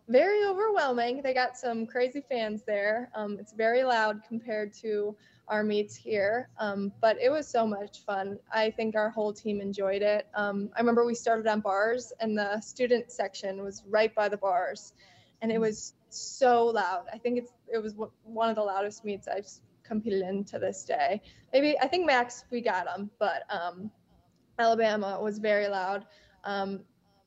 very overwhelming. They got some crazy fans there. Um, it's very loud compared to our meets here, um, but it was so much fun. I think our whole team enjoyed it. Um, I remember we started on bars, and the student section was right by the bars, and it was so loud. I think it's it was one of the loudest meets I've competed in to this day. Maybe I think MACs we got them, but um, Alabama was very loud. Um,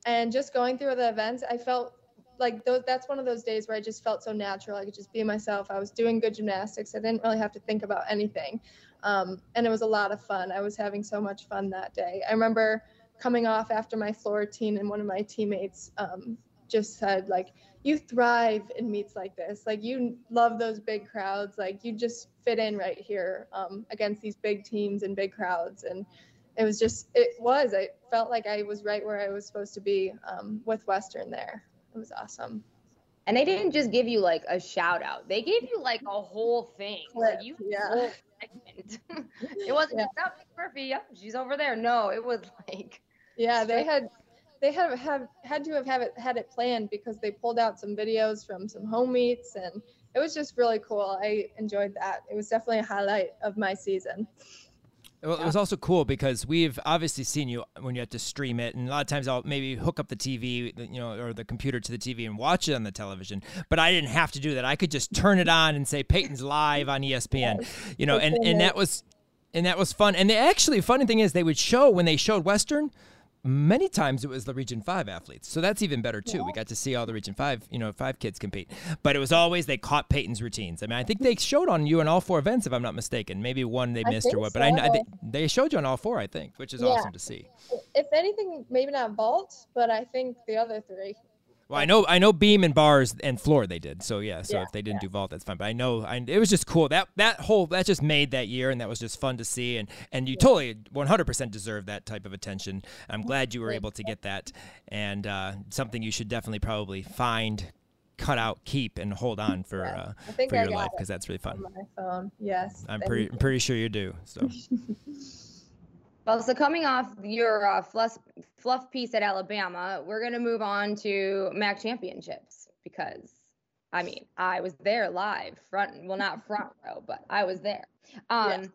and just going through the events, I felt like those, that's one of those days where I just felt so natural. I could just be myself. I was doing good gymnastics. I didn't really have to think about anything. Um, and it was a lot of fun. I was having so much fun that day. I remember coming off after my floor routine and one of my teammates um, just said like, you thrive in meets like this. Like you love those big crowds. Like you just fit in right here um, against these big teams and big crowds. And it was just, it was, I felt like I was right where I was supposed to be um, with Western there. It was awesome. And they didn't just give you like a shout out; they gave you like a whole thing. Like you, yeah. it wasn't yeah. just oh, Murphy. Yep, she's over there. No, it was like. Yeah, they had they have have had to have, have it had it planned because they pulled out some videos from some home meets and it was just really cool. I enjoyed that. It was definitely a highlight of my season. Well, it was also cool because we've obviously seen you when you have to stream it, and a lot of times I'll maybe hook up the TV, you know, or the computer to the TV and watch it on the television. But I didn't have to do that. I could just turn it on and say Peyton's live on ESPN, you know, and and that was and that was fun. And the actually funny thing is they would show when they showed Western, many times it was the region 5 athletes. So that's even better too. Yeah. we got to see all the region 5 you know 5 kids compete. But it was always they caught peyton's routines. I mean i think they showed on you in all four events if i'm not mistaken. Maybe one they missed or what so. but i, I they showed you on all four i think which is yeah. awesome to see. If anything maybe not vault but i think the other three well, I know, I know, beam and bars and floor they did. So yeah, so yeah, if they didn't yeah. do vault, that's fine. But I know, I, it was just cool. That that whole that just made that year, and that was just fun to see. And and you yeah. totally 100% deserve that type of attention. I'm glad you were able to get that, and uh, something you should definitely probably find, cut out, keep, and hold on for uh, for your life because that's really fun. my phone, yes. I'm pretty, I'm pretty sure you do. So. Well, so coming off your uh, fluff, fluff piece at Alabama, we're going to move on to MAC championships because, I mean, I was there live, front, well, not front row, but I was there. Um, yeah.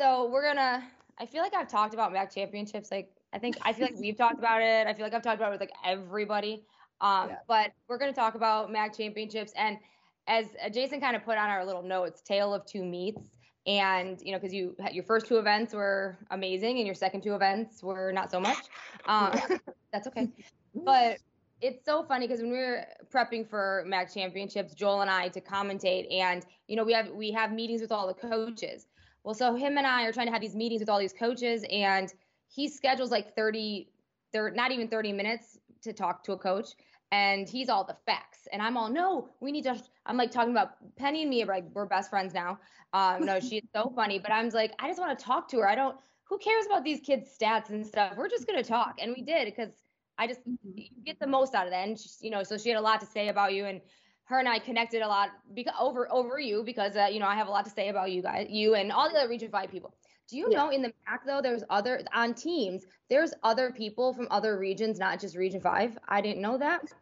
So we're going to, I feel like I've talked about MAC championships. Like, I think, I feel like we've talked about it. I feel like I've talked about it with like everybody. Um, yeah. But we're going to talk about MAC championships. And as Jason kind of put on our little notes, tale of two meets and you know because you had your first two events were amazing and your second two events were not so much. Um, that's okay. But it's so funny because when we were prepping for MAC championships joel and i to commentate and you know we have we have meetings with all the coaches. Well so him and i are trying to have these meetings with all these coaches and he schedules like 30 they're not even 30 minutes to talk to a coach and he's all the facts. And i'm all no we need to i'm like talking about penny and me like we're best friends now um no she's so funny but i'm like i just want to talk to her i don't who cares about these kids stats and stuff we're just going to talk and we did because i just mm-hmm. get the most out of that and she, you know so she had a lot to say about you and her and i connected a lot because over over you because uh, you know i have a lot to say about you guys you and all the other region five people do you yeah. know in the MAC though there's other on teams there's other people from other regions, not just Region Five. I didn't know that.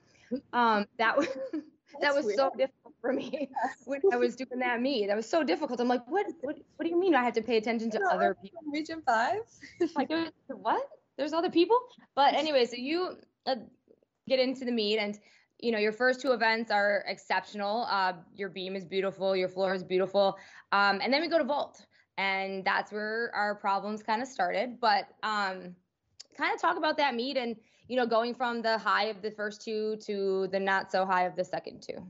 Um, that was that was weird. so difficult for me when I was doing that meet. That was so difficult. I'm like, what, what, what do you mean I have to pay attention to other people? Region Five. like what there's other people but anyway so you uh, get into the meet and you know your first two events are exceptional uh, your beam is beautiful your floor is beautiful um, and then we go to vault and that's where our problems kind of started but um, kind of talk about that meet and you know going from the high of the first two to the not so high of the second two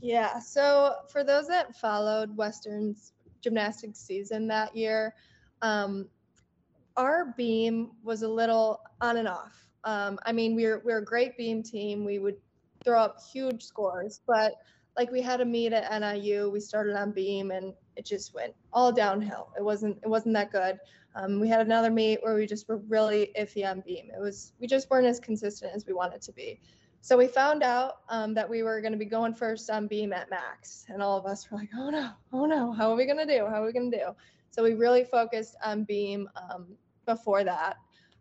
Yeah. So for those that followed Western's gymnastics season that year, um, our beam was a little on and off. Um, I mean, we we're we're a great beam team. We would throw up huge scores, but like we had a meet at NIU, we started on beam and it just went all downhill. It wasn't it wasn't that good. Um, we had another meet where we just were really iffy on beam. It was we just weren't as consistent as we wanted to be. So we found out um, that we were going to be going first on beam at MACs, and all of us were like, "Oh no, oh no, how are we going to do? How are we going to do?" So we really focused on beam um, before that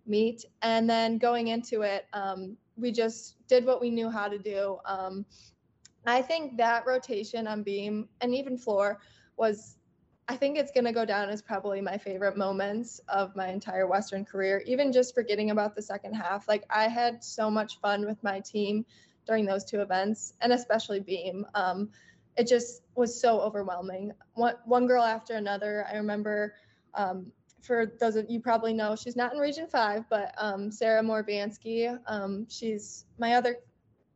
meet, and then going into it, um, we just did what we knew how to do. Um, I think that rotation on beam and even floor was I think it's going to go down as probably my favorite moments of my entire Western career, even just forgetting about the second half. Like, I had so much fun with my team during those two events, and especially Beam. Um, it just was so overwhelming. One, one girl after another. I remember, um, for those of you probably know, she's not in Region 5, but um, Sarah Morbansky. Um, she's my other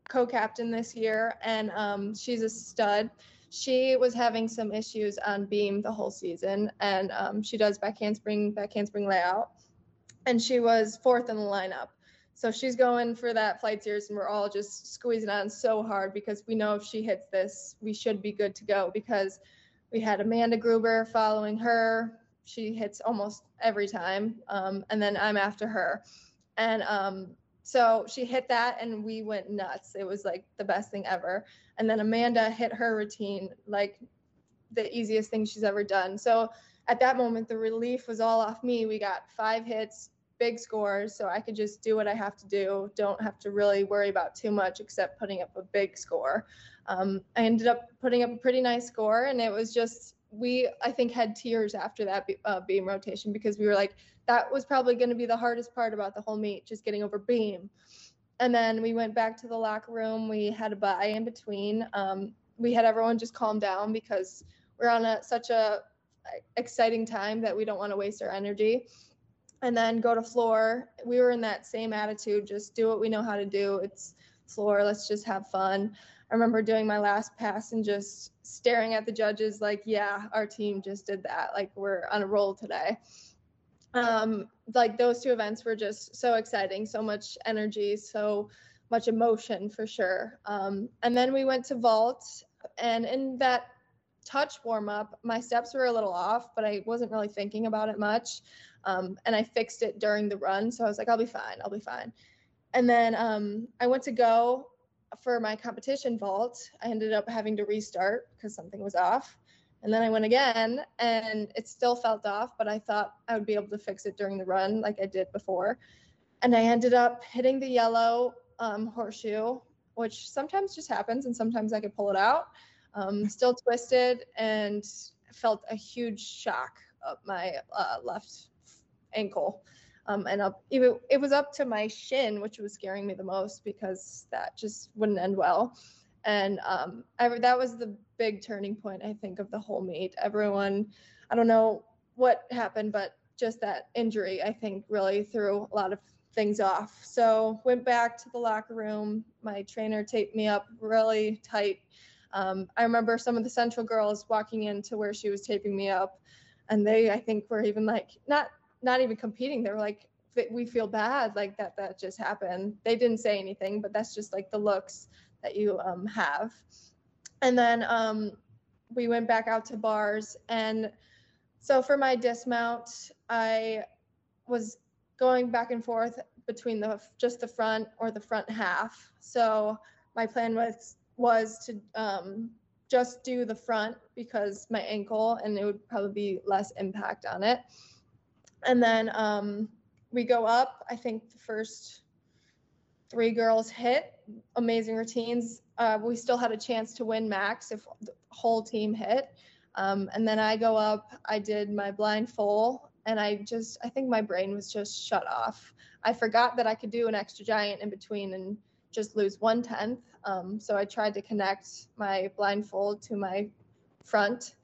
co captain this year, and um, she's a stud she was having some issues on beam the whole season and um, she does back handspring back handspring layout. And she was fourth in the lineup. So she's going for that flight series and we're all just squeezing on so hard because we know if she hits this we should be good to go because we had amanda gruber following her. She hits almost every time um, and then i'm after her. And um, so she hit that and we went nuts it was like the best thing ever and then Amanda hit her routine like the easiest thing she's ever done. So at that moment, the relief was all off me. We got five hits, big scores, so I could just do what I have to do. Don't have to really worry about too much except putting up a big score. Um, I ended up putting up a pretty nice score, and it was just we I think had tears after that uh, beam rotation because we were like that was probably going to be the hardest part about the whole meet, just getting over beam and then we went back to the locker room. We had a bye in between. Um, we had everyone just calm down because we're on a, such a exciting time that we don't want to waste our energy. And then go to floor. We were in that same attitude, just do what we know how to do. It's floor. Let's just have fun. I remember doing my last pass and just staring at the judges like, yeah, our team just did that. Like we're on a roll today um, like those two events were just so exciting, so much energy, so much emotion for sure. Um, and then we went to vault, and in that touch warm up, my steps were a little off, but I wasn't really thinking about it much. Um, and I fixed it during the run, so I was like, I'll be fine, I'll be fine. And then um, I went to go for my competition vault. I ended up having to restart because something was off. And then I went again and it still felt off, but I thought I would be able to fix it during the run like I did before. And I ended up hitting the yellow um, horseshoe, which sometimes just happens and sometimes I could pull it out. Um, still twisted and felt a huge shock up my uh, left ankle. Um, and up, it, it was up to my shin, which was scaring me the most because that just wouldn't end well. And um, I, that was the big turning point i think of the whole meet. Everyone i don't know what happened but just that injury i think really threw a lot of things off. So went back to the locker room. My trainer taped me up really tight. Um, i remember some of the central girls walking into where she was taping me up and they i think were even like not not even competing they were like we feel bad like that that just happened they didn't say anything but that's just like the looks that you um, have. And then um, we went back out to bars. And so for my dismount, I was going back and forth between the just the front or the front half. So my plan was was to um, just do the front because my ankle and it would probably be less impact on it. And then um, we go up. I think the first three girls hit amazing routines. Uh, we still had a chance to win MACs if the whole team hit. Um, and then I go up, I did my blind and I just, I think my brain was just shut off. I forgot that I could do an extra giant in between and just lose one tenth. Um, so I tried to connect my blind full to my front,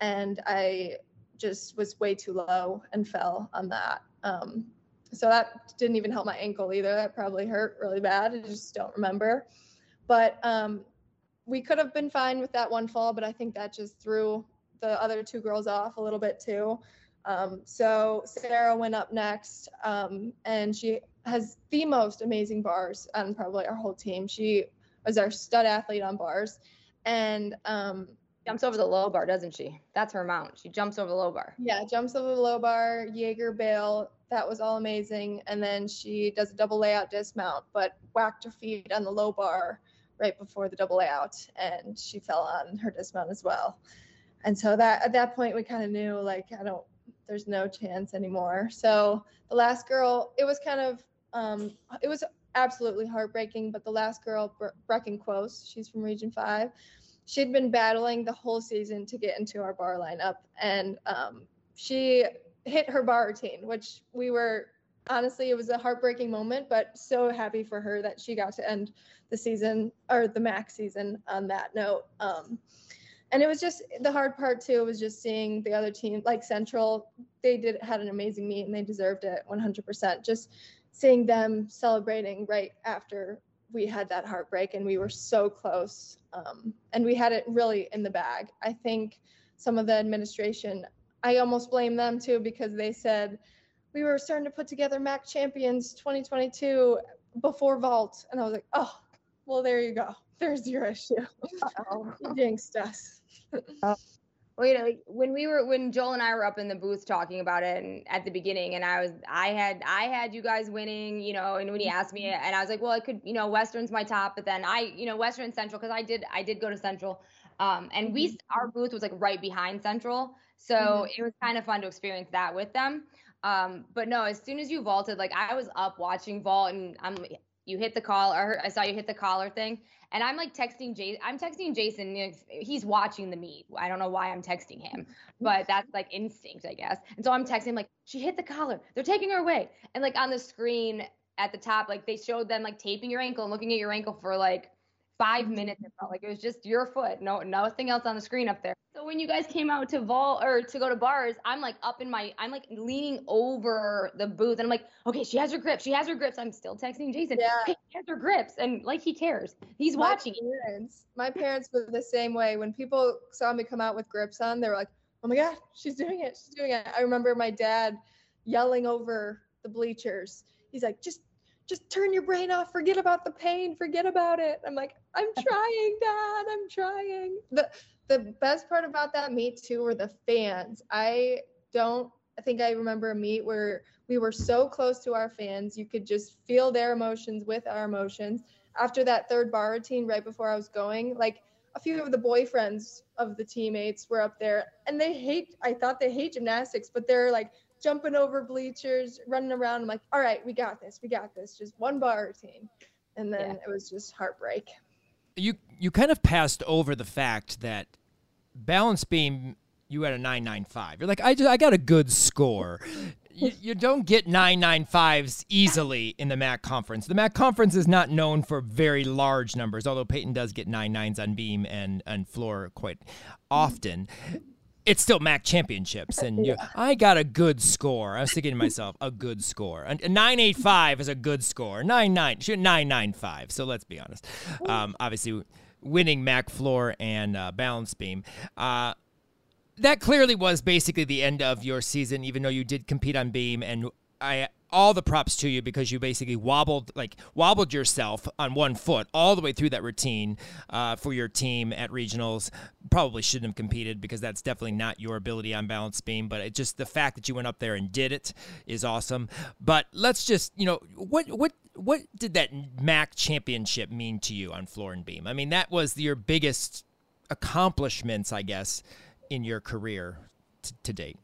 and I just was way too low and fell on that. Um, so that didn't even help my ankle either. That probably hurt really bad. I just don't remember. But um, we could have been fine with that one fall, but I think that just threw the other two girls off a little bit too. Um, so Sarah went up next, um, and she has the most amazing bars on probably our whole team. She was our stud athlete on bars, and um, jumps over the low bar, doesn't she? That's her mount. She jumps over the low bar. Yeah, jumps over the low bar, Jaeger bail. That was all amazing. And then she does a double layout dismount, but whacked her feet on the low bar right before the double layout, and she fell on her dismount as well. And so that at that point we kind of knew like I don't, there's no chance anymore. So the last girl, it was kind of, um, it was absolutely heartbreaking. But the last girl, Bre- Brecken Quos, she's from Region Five she'd been battling the whole season to get into our bar lineup and um, she hit her bar routine which we were honestly it was a heartbreaking moment but so happy for her that she got to end the season or the MAC season on that note um, and it was just the hard part too was just seeing the other team like central they did had an amazing meet and they deserved it 100% just seeing them celebrating right after we had that heartbreak and we were so close um, and we had it really in the bag. I think some of the administration i almost blame them too because they said we were starting to put together MAC champions 2022 before vault. And i was like oh well there you go. There's your issue. You jinxed us. Well, you know, like when we were when Joel and I were up in the booth talking about it and at the beginning, and I was I had I had you guys winning, you know, and when he asked me, and I was like, well, I could, you know, Western's my top, but then I, you know, Western Central because I did I did go to Central, um, and we our booth was like right behind Central, so mm-hmm. it was kind of fun to experience that with them. Um, but no, as soon as you vaulted, like I was up watching vault, and I'm you hit the call or I saw you hit the collar thing. And I'm like texting Jason I'm texting Jason he's watching the meet. I don't know why I'm texting him but that's like instinct I guess. And so I'm texting like she hit the collar they're taking her away. And like on the screen at the top like they showed them like taping your ankle and looking at your ankle for like five minutes it felt like it was just your foot. No nothing else on the screen up there. So when you guys came out to vault or to go to bars i'm like up in my i'm like leaning over the booth and i'm like okay she has her grips. She has her grips. I'm still texting jason. Yeah. Okay, she has her grips. And like he cares. He's my watching. parents, my parents were the same way. When people saw me come out with grips on they were like oh my god she's doing it. She's doing it. I remember my dad yelling over the bleachers. He's like just just turn your brain off forget about the pain forget about it. I'm like i'm trying dad i'm trying. The the best part about that meet too were the fans. I don't i think i remember a meet where we were so close to our fans you could just feel their emotions with our emotions. After that third bar routine right before i was going like a few of the boyfriends of the teammates were up there and they hate i thought they hate gymnastics but they're like jumping over bleachers, running around. I'm like, all right, we got this. We got this. Just one bar routine. And then yeah. it was just heartbreak. You you kind of passed over the fact that balance beam you had a 995. You're like, I just I got a good score. you, you don't get 995s easily in the MAC conference. The MAC conference is not known for very large numbers, although Peyton does get nine nines on beam and, and floor quite mm-hmm. often it's still MAC championships, and you, I got a good score. I was thinking to myself, a good score. A, nine eight five is a good score. Nine nine, nine nine five. So let's be honest. Um, obviously, winning MAC floor and uh, balance beam. Uh, that clearly was basically the end of your season, even though you did compete on beam and I all the props to you because you basically wobbled like wobbled yourself on one foot all the way through that routine uh, for your team at regionals. Probably shouldn't have competed because that's definitely not your ability on balance beam. But it just the fact that you went up there and did it is awesome. But let's just you know what what what did that MAC championship mean to you on floor and beam? I mean that was your biggest accomplishments, I guess, in your career t- to date.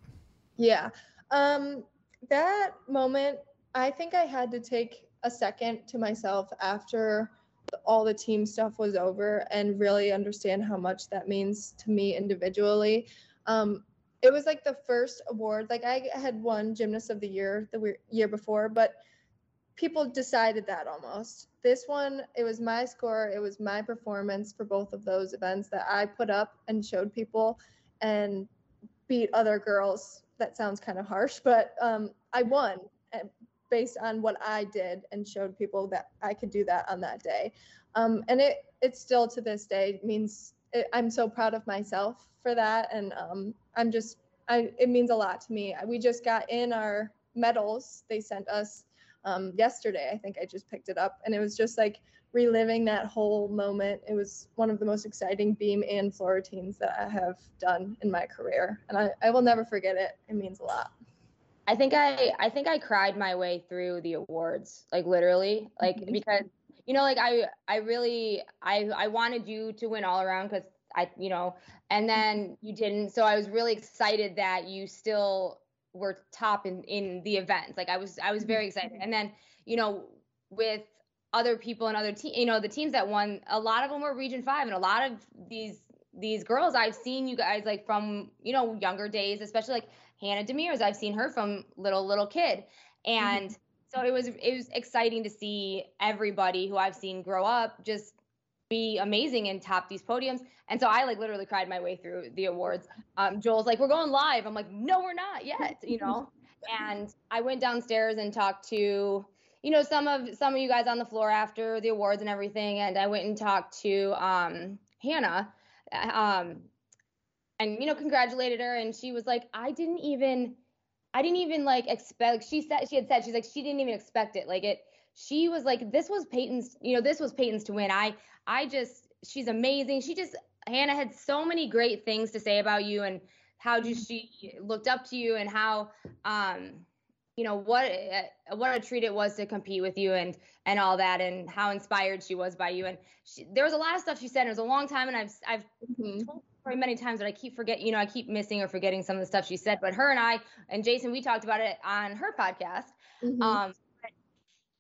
Yeah. Um, that moment, I think I had to take a second to myself after all the team stuff was over and really understand how much that means to me individually. Um, it was like the first award. Like I had won Gymnast of the Year the year before, but people decided that almost. This one, it was my score, it was my performance for both of those events that I put up and showed people and beat other girls. That sounds kind of harsh, but um, I won eh, based on what I did and showed people that I could do that on that day. Um, and it it still to this day means it, I'm so proud of myself for that, and um, I'm just I it means a lot to me. We just got in our medals they sent us um, yesterday. I think I just picked it up, and it was just like reliving that whole moment. It was one of the most exciting beam and floor routines that I have done in my career, and I, I will never forget it. It means a lot. I think I I think I cried my way through the awards, like literally, like mm-hmm. because you know, like I I really I I wanted you to win all around because I you know, and then you didn't, so I was really excited that you still were top in in the events. Like I was I was very excited, and then you know with other people and other teams, you know, the teams that won, a lot of them were Region Five, and a lot of these these girls I've seen you guys like from you know younger days, especially like Hannah Demirs. I've seen her from little little kid, and mm-hmm. so it was it was exciting to see everybody who I've seen grow up just be amazing and top these podiums. And so I like literally cried my way through the awards. Um, Joel's like, "We're going live." I'm like, "No, we're not yet," you know. and I went downstairs and talked to you know some of some of you guys on the floor after the awards and everything and i went and talked to um, hannah um, and you know congratulated her and she was like i didn't even i didn't even like expect she said she had said she's like she didn't even expect it. Like it she was like this was peyton's you know this was peyton's to win. I i just she's amazing. She just hannah had so many great things to say about you and how just she looked up to you and how um you know what what a treat it was to compete with you and and all that and how inspired she was by you and she, there was a lot of stuff she said it was a long time and I've I've mm-hmm. told many times that I keep forget, you know, I keep missing or forgetting some of the stuff she said. But her and I and Jason, we talked about it on her podcast. Mm-hmm. Um,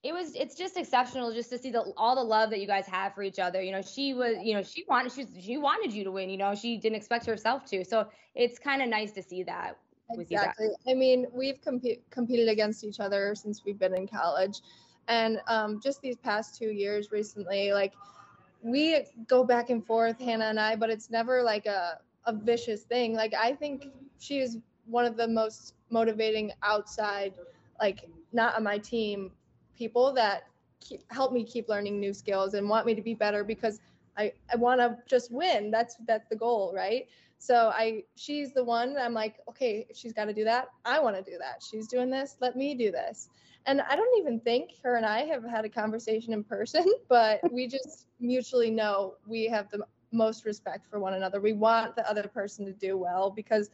it was it's just exceptional just to see the all the love that you guys have for each other. You know, she was, you know, she wanted she she wanted you to win. You know, she didn't expect herself to. So it's kind of nice to see that. Exactly. I mean, we've comp- competed against each other since we've been in college, and um, just these past two years recently, like we go back and forth, Hannah and I, but it's never like a, a vicious thing. Like I think she is one of the most motivating outside, like not on my team, people that keep, help me keep learning new skills and want me to be better because I, I want to just win. That's that's the goal, right? So I she's the one I'm like, okay, if she's got to do that, I want to do that. She's doing this, let me do this and I don't even think her and I have had a conversation in person, but we just mutually know we have the most respect for one another. We want the other person to do well because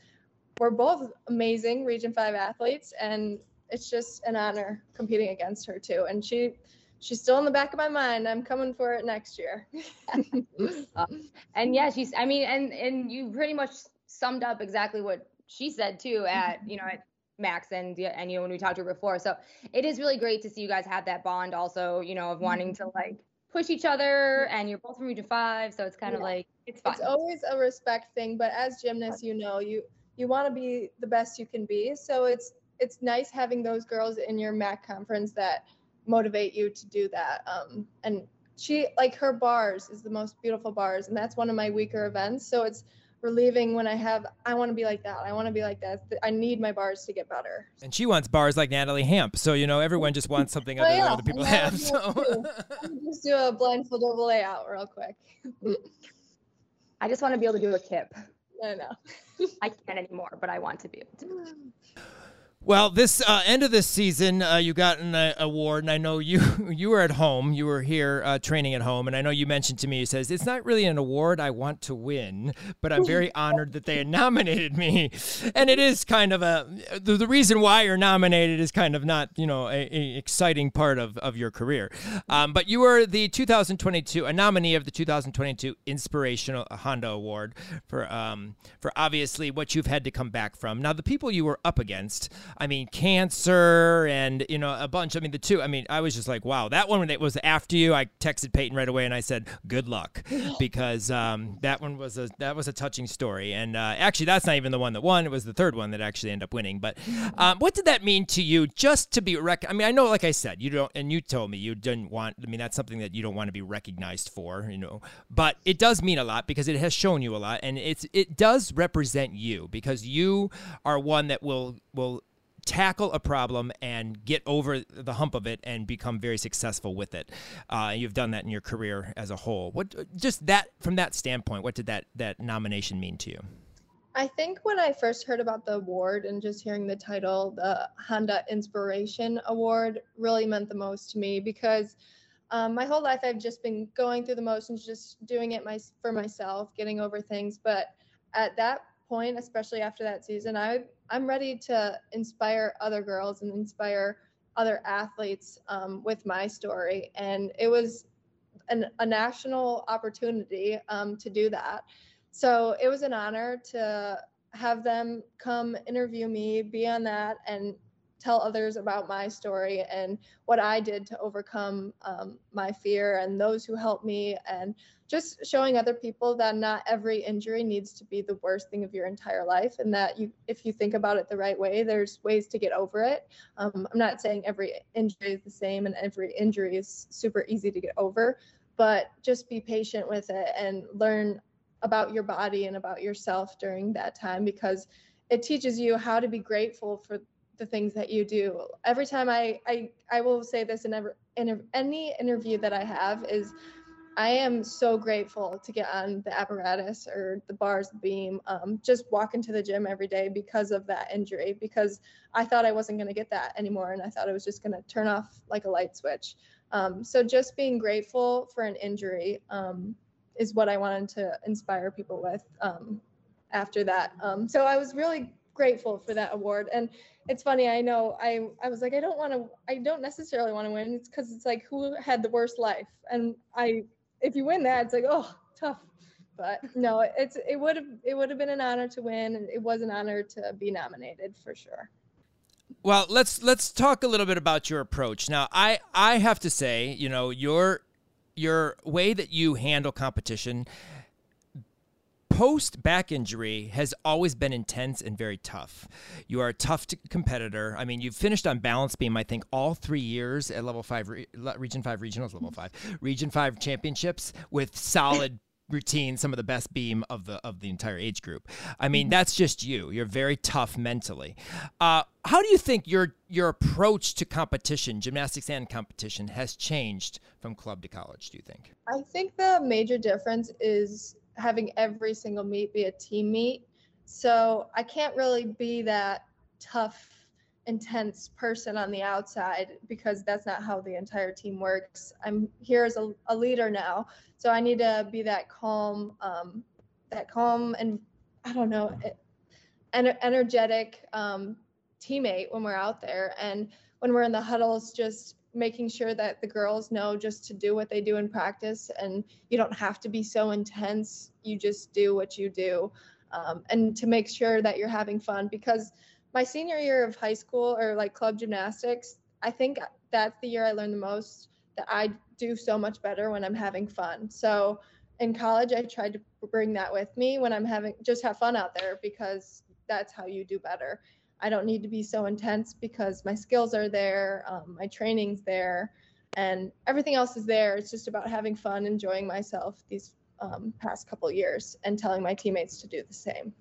we're both amazing Region 5 athletes and it's just an honor competing against her too. And she she's still in the back of my mind. I'm coming for it next year. and yeah, she's I mean and and you pretty much summed up exactly what she said too at, you know, at MACs and and you know when we talked to her before. So it is really great to see you guys have that bond also, you know, of mm-hmm. wanting to like push each other and you're both from region five. So it's kind of yeah. like it's fun. It's always a respect thing, but as gymnasts, you know, you you want to be the best you can be. So it's it's nice having those girls in your MAC conference that motivate you to do that. Um, and she like her bars is the most beautiful bars, and that's one of my weaker events. So it's relieving when I have I want to be like that. I want to be like that. I need my bars to get better. And she wants bars like Natalie Hamp. So you know everyone just wants something other than other people have. So just do a blind full double layout real quick. I just want to be able to do a kip. I know. I can't anymore, but I want to be able to. Well, this uh, end of this season, uh, you got an uh, award, and I know you you were at home. You were here uh, training at home, and I know you mentioned to me. You says it's not really an award I want to win, but I'm very honored that they nominated me, and it is kind of a the, the reason why you're nominated is kind of not you know a, a exciting part of, of your career, um, but you were the 2022 a nominee of the 2022 Inspirational Honda Award for um, for obviously what you've had to come back from. Now the people you were up against I mean, cancer and you know a bunch. I mean, the two. I mean, I was just like, wow, that one when it was after you. I texted Peyton right away and I said, good luck, because um, that one was a that was a touching story. And uh, actually, that's not even the one that won. It was the third one that actually ended up winning. But um, what did that mean to you? Just to be rec. I mean, I know, like I said, you don't, and you told me you didn't want. I mean, that's something that you don't want to be recognized for, you know. But it does mean a lot because it has shown you a lot, and it's it does represent you because you are one that will will tackle a problem and get over the hump of it and become very successful with it. Uh, you've done that in your career as a whole. What just that from that standpoint? What did that that nomination mean to you? I think when I first heard about the award and just hearing the title, the Honda Inspiration Award really meant the most to me because um, my whole life I've just been going through the motions, just doing it my, for myself, getting over things. But at that point, especially after that season, I I'm ready to inspire other girls and inspire other athletes um, with my story. And it was an, a national opportunity um, to do that. So it was an honor to have them come interview me, be on that, and tell others about my story and what I did to overcome um, my fear and those who helped me, and just showing other people that not every injury needs to be the worst thing of your entire life, and that you, if you think about it the right way, there's ways to get over it. Um, I'm not saying every injury is the same and every injury is super easy to get over, but just be patient with it and learn about your body and about yourself during that time because it teaches you how to be grateful for the things that you do. Every time I I, I will say this in, every, in any interview that I have is I am so grateful to get on the apparatus or the bars, beam, um, just walk into the gym every day because of that injury, because I thought I wasn't going to get that anymore. And I thought it was just going to turn off like a light switch. Um, so just being grateful for an injury um, is what I wanted to inspire people with um, after that. Um, so I was really grateful for that award. And it's funny, I know I, I was like, I don't want to, I don't necessarily want to win. It's because it's like who had the worst life. And I, if you win that, it's like, oh, tough. But no, it's it would have it would have been an honor to win, and it was an honor to be nominated for sure. Well, let's let's talk a little bit about your approach. Now, I I have to say, you know, your your way that you handle competition post back injury has always been intense and very tough. You are a tough competitor. I mean, you've finished on balance beam, I think, all three years at level five, region five regionals, level five, region five championships with solid routine, some of the best beam of the of the entire age group. I mean, mm-hmm. that's just you. You're very tough mentally. Uh, how do you think your your approach to competition, gymnastics and competition, has changed from club to college? Do you think? I think the major difference is having every single meet be a team meet. So I can't really be that tough intense person on the outside because that's not how the entire team works. I'm here as a, a leader now, so I need to be that calm, um, that calm and I don't know, en- energetic um, teammate when we're out there, and when we're in the huddles, just making sure that the girls know just to do what they do in practice, and you don't have to be so intense. You just do what you do, um, and to make sure that you're having fun because my senior year of high school or like club gymnastics, I think that's the year I learned the most that I do so much better when I'm having fun. So in college, I tried to bring that with me when I'm having just have fun out there because that's how you do better. I don't need to be so intense because my skills are there, um, my training's there, and everything else is there. It's just about having fun, enjoying myself these um, past couple years, and telling my teammates to do the same.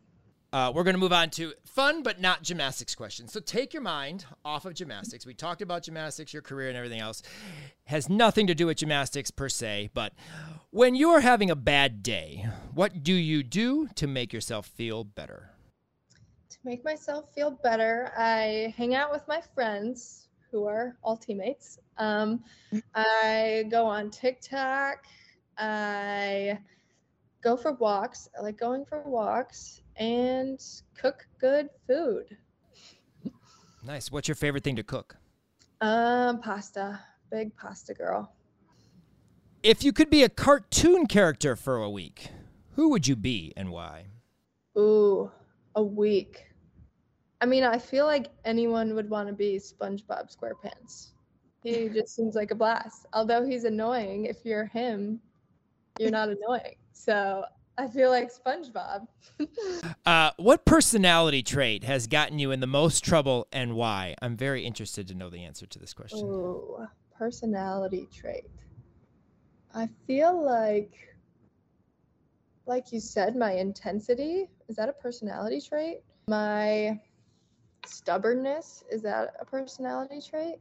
Uh, we're going to move on to fun but not gymnastics questions. So take your mind off of gymnastics. We talked about gymnastics, your career, and everything else. Has nothing to do with gymnastics per se, but when you're having a bad day, what do you do to make yourself feel better? Make myself feel better, I hang out with my friends who are all teammates. Um, I go on TikTok. I go for walks. I like going for walks and cook good food. Nice. What's your favorite thing to cook? Um, pasta. Big pasta girl. If you could be a cartoon character for a week, who would you be and why? Ooh, a week. I mean, I feel like anyone would want to be SpongeBob SquarePants. He just seems like a blast. Although he's annoying, if you're him, you're not annoying. So I feel like SpongeBob. uh, what personality trait has gotten you in the most trouble and why? I'm very interested to know the answer to this question. Ooh, personality trait. I feel like, like you said, my intensity is that a personality trait? My stubbornness is that a personality trait?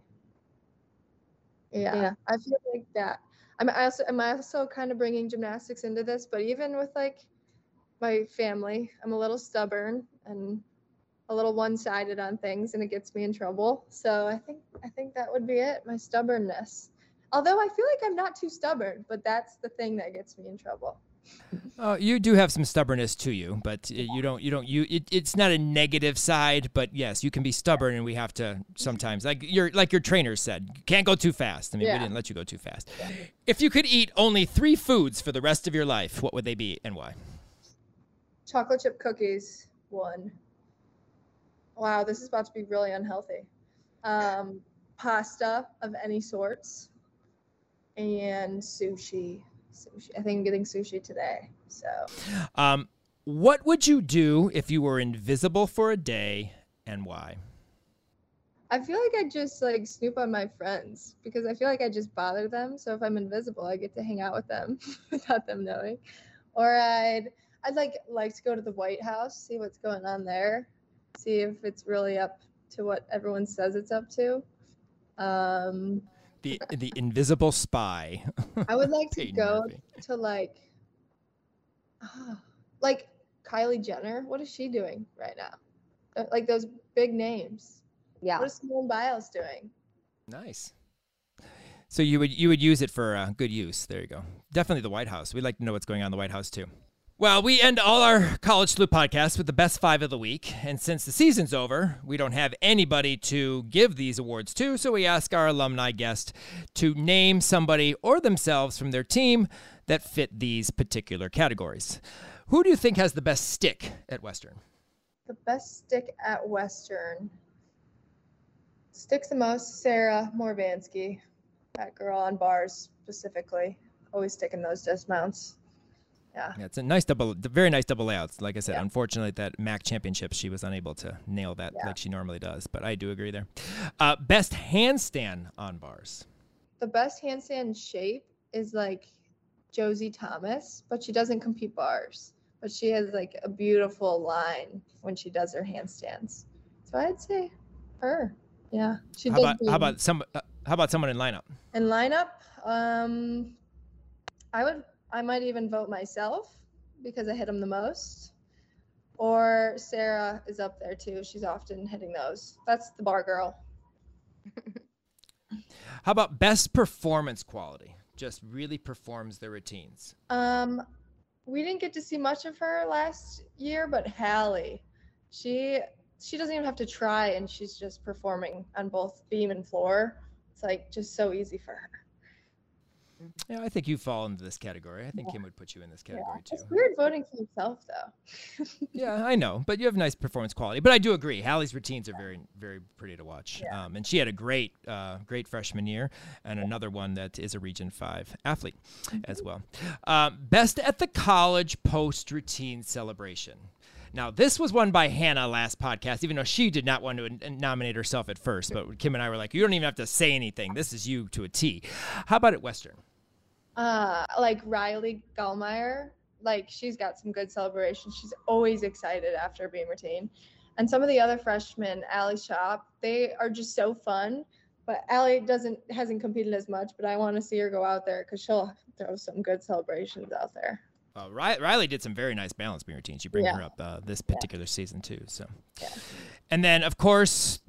Yeah, yeah. I feel like that. I'm also am also kind of bringing gymnastics into this, but even with like my family, I'm a little stubborn and a little one-sided on things, and it gets me in trouble. So I think I think that would be it. My stubbornness. Although I feel like I'm not too stubborn, but that's the thing that gets me in trouble. Uh, you do have some stubbornness to you, but you don't. You don't. You. It, it's not a negative side, but yes, you can be stubborn, and we have to sometimes, like your like your trainer said, can't go too fast. I mean, yeah. we didn't let you go too fast. Yeah. If you could eat only three foods for the rest of your life, what would they be and why? Chocolate chip cookies, one. Wow, this is about to be really unhealthy. Um, pasta of any sorts, and sushi sushi. I think I'm getting sushi today. So, um, what would you do if you were invisible for a day, and why? I feel like I just like snoop on my friends because I feel like I just bother them. So if I'm invisible, I get to hang out with them without them knowing. Or I'd I'd like like to go to the White House, see what's going on there, see if it's really up to what everyone says it's up to. Um, the the invisible spy. I would like to go Murphy. to like, uh, like Kylie Jenner. What is she doing right now? Uh, like those big names. Yeah. What is Simone Biles doing? Nice. So you would you would use it for uh, good use. There you go. Definitely the White House. We'd like to know what's going on in the White House too. Well, we end all our College Salute podcasts with the best five of the week. And since the season's over, we don't have anybody to give these awards to, so we ask our alumni guest to name somebody or themselves from their team that fit these particular categories. Who do you think has the best stick at Western? The best stick at Western. Sticks the most, Sarah Morvansky. That girl on bars specifically. Always sticking those dismounts. Yeah. yeah. It's a nice double, very nice double layouts. Like I said, yeah. unfortunately, that MAC championship, she was unable to nail that yeah. like she normally does. But I do agree there. Uh, best handstand on bars. The best handstand shape is like Josie Thomas, but she doesn't compete bars. But she has like a beautiful line when she does her handstands. So I'd say her. Yeah. She how about how about some uh, how about someone in lineup? In lineup, um, I would I might even vote myself because I hit them the most. Or Sarah is up there too. She's often hitting those. That's the bar girl. How about best performance quality? Just really performs their routines. Um, we didn't get to see much of her last year, but Hallie, she she doesn't even have to try, and she's just performing on both beam and floor. It's like just so easy for her. Yeah, I think you fall into this category. I think yeah. Kim would put you in this category yeah. too. It's weird voting for himself though. yeah, I know, but you have nice performance quality. But I do agree, Hallie's routines are very, very pretty to watch. Yeah. Um, and she had a great, uh, great freshman year, and another one that is a Region Five athlete mm-hmm. as well. Um, best at the college post routine celebration. Now, this was won by Hannah last podcast, even though she did not want to nominate herself at first. But Kim and I were like, you don't even have to say anything. This is you to a T. How about at Western? Uh, like Riley Gallmeyer, like she's got some good celebrations. She's always excited after being retained. And some of the other freshmen, Allie Shop, they are just so fun. But Allie doesn't hasn't competed as much, but I want to see her go out there because she'll throw some good celebrations out there. Uh, Riley did some very nice balance beam routines. You bring yeah. her up uh, this particular yeah. season too. So, yeah. and then of course,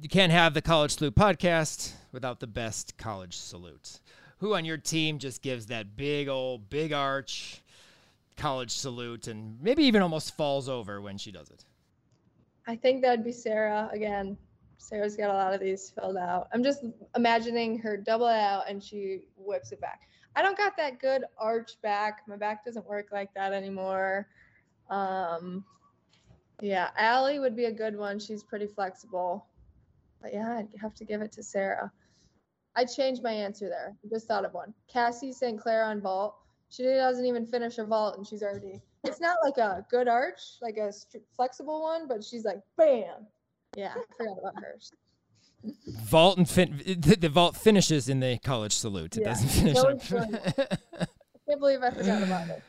you can't have the College Salute podcast without the best college salute who on your team just gives that big old big arch college salute and maybe even almost falls over when she does it? I think that'd be Sarah again. Sarah's got a lot of these filled out. I'm just imagining her double layout and she whips it back. I don't got that good arch back. My back doesn't work like that anymore. Um, Yeah, Allie would be a good one. She's pretty flexible. But yeah, I'd have to give it to Sarah. I changed my answer there. I just thought of one. Cassie St. Clair on vault. She doesn't even finish a vault and she's already. It's not like a good arch, like a flexible one, but she's like, bam. Yeah, I forgot about hers. Vault and fin- the, the, vault finishes in the college salute. It yeah. doesn't finish. I can't believe I forgot about it.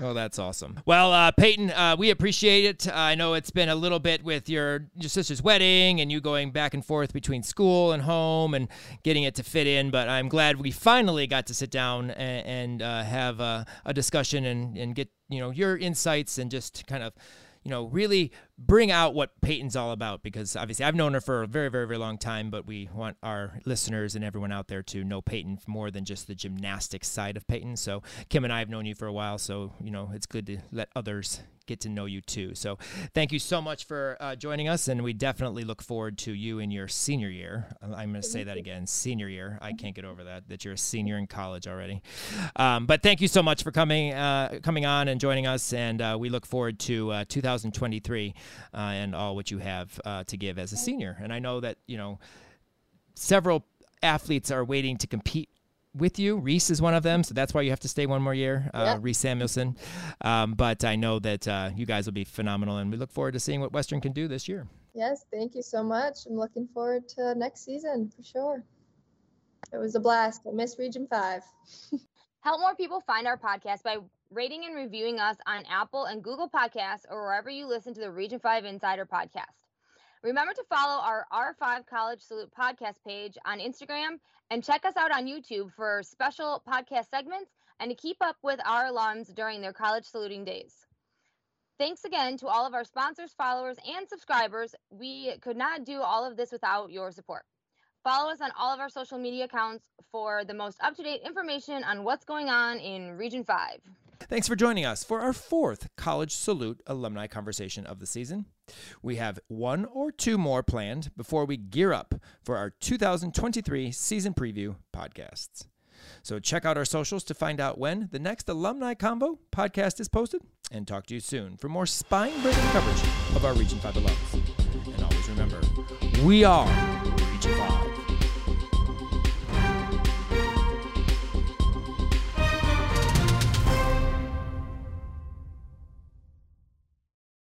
Oh, that's awesome. Well, uh, Peyton, uh, we appreciate it. Uh, I know it's been a little bit with your your sister's wedding and you going back and forth between school and home and getting it to fit in. But I'm glad we finally got to sit down and, and uh, have a, a discussion and, and get you know your insights and just kind of you know, really bring out what Peyton's all about because obviously I've known her for a very, very, very long time, but we want our listeners and everyone out there to know Peyton more than just the gymnastics side of Peyton. So Kim and I have known you for a while, so you know it's good to let others get to know you too. So thank you so much for uh, joining us, and we definitely look forward to you in your senior year. I'm going to say that again, senior year. I can't get over that that you're a senior in college already. Um, but thank you so much for coming uh, coming on and joining us, and uh, we look forward to uh, 2023 uh, and all what you have uh, to give as a senior. And I know that you know several athletes are waiting to compete with you. Reese is one of them, so that's why you have to stay one more year. Uh, yep. Reese Samuelson. Um, but I know that uh, you guys will be phenomenal, and we look forward to seeing what Western can do this year. Yes, thank you so much. I'm looking forward to next season for sure. It was a blast. I miss Region 5. Help more people find our podcast by rating and reviewing us on Apple and Google Podcasts or wherever you listen to the Region 5 Insider podcast. Remember to follow our R5 College Salute podcast page on Instagram and check us out on YouTube for special podcast segments and to keep up with our alums during their college saluting days. Thanks again to all of our sponsors, followers, and subscribers. We could not do all of this without your support. Follow us on all of our social media accounts for the most up to date information on what's going on in Region 5. Thanks for joining us for our fourth College Salute alumni conversation of the season. We have one or two more planned before we gear up for our 2023 season preview podcasts. So check out our socials to find out when the next Alumni Convo podcast is posted and talk to you soon for more spine breaking coverage of our Region 5 alums. And always remember, we are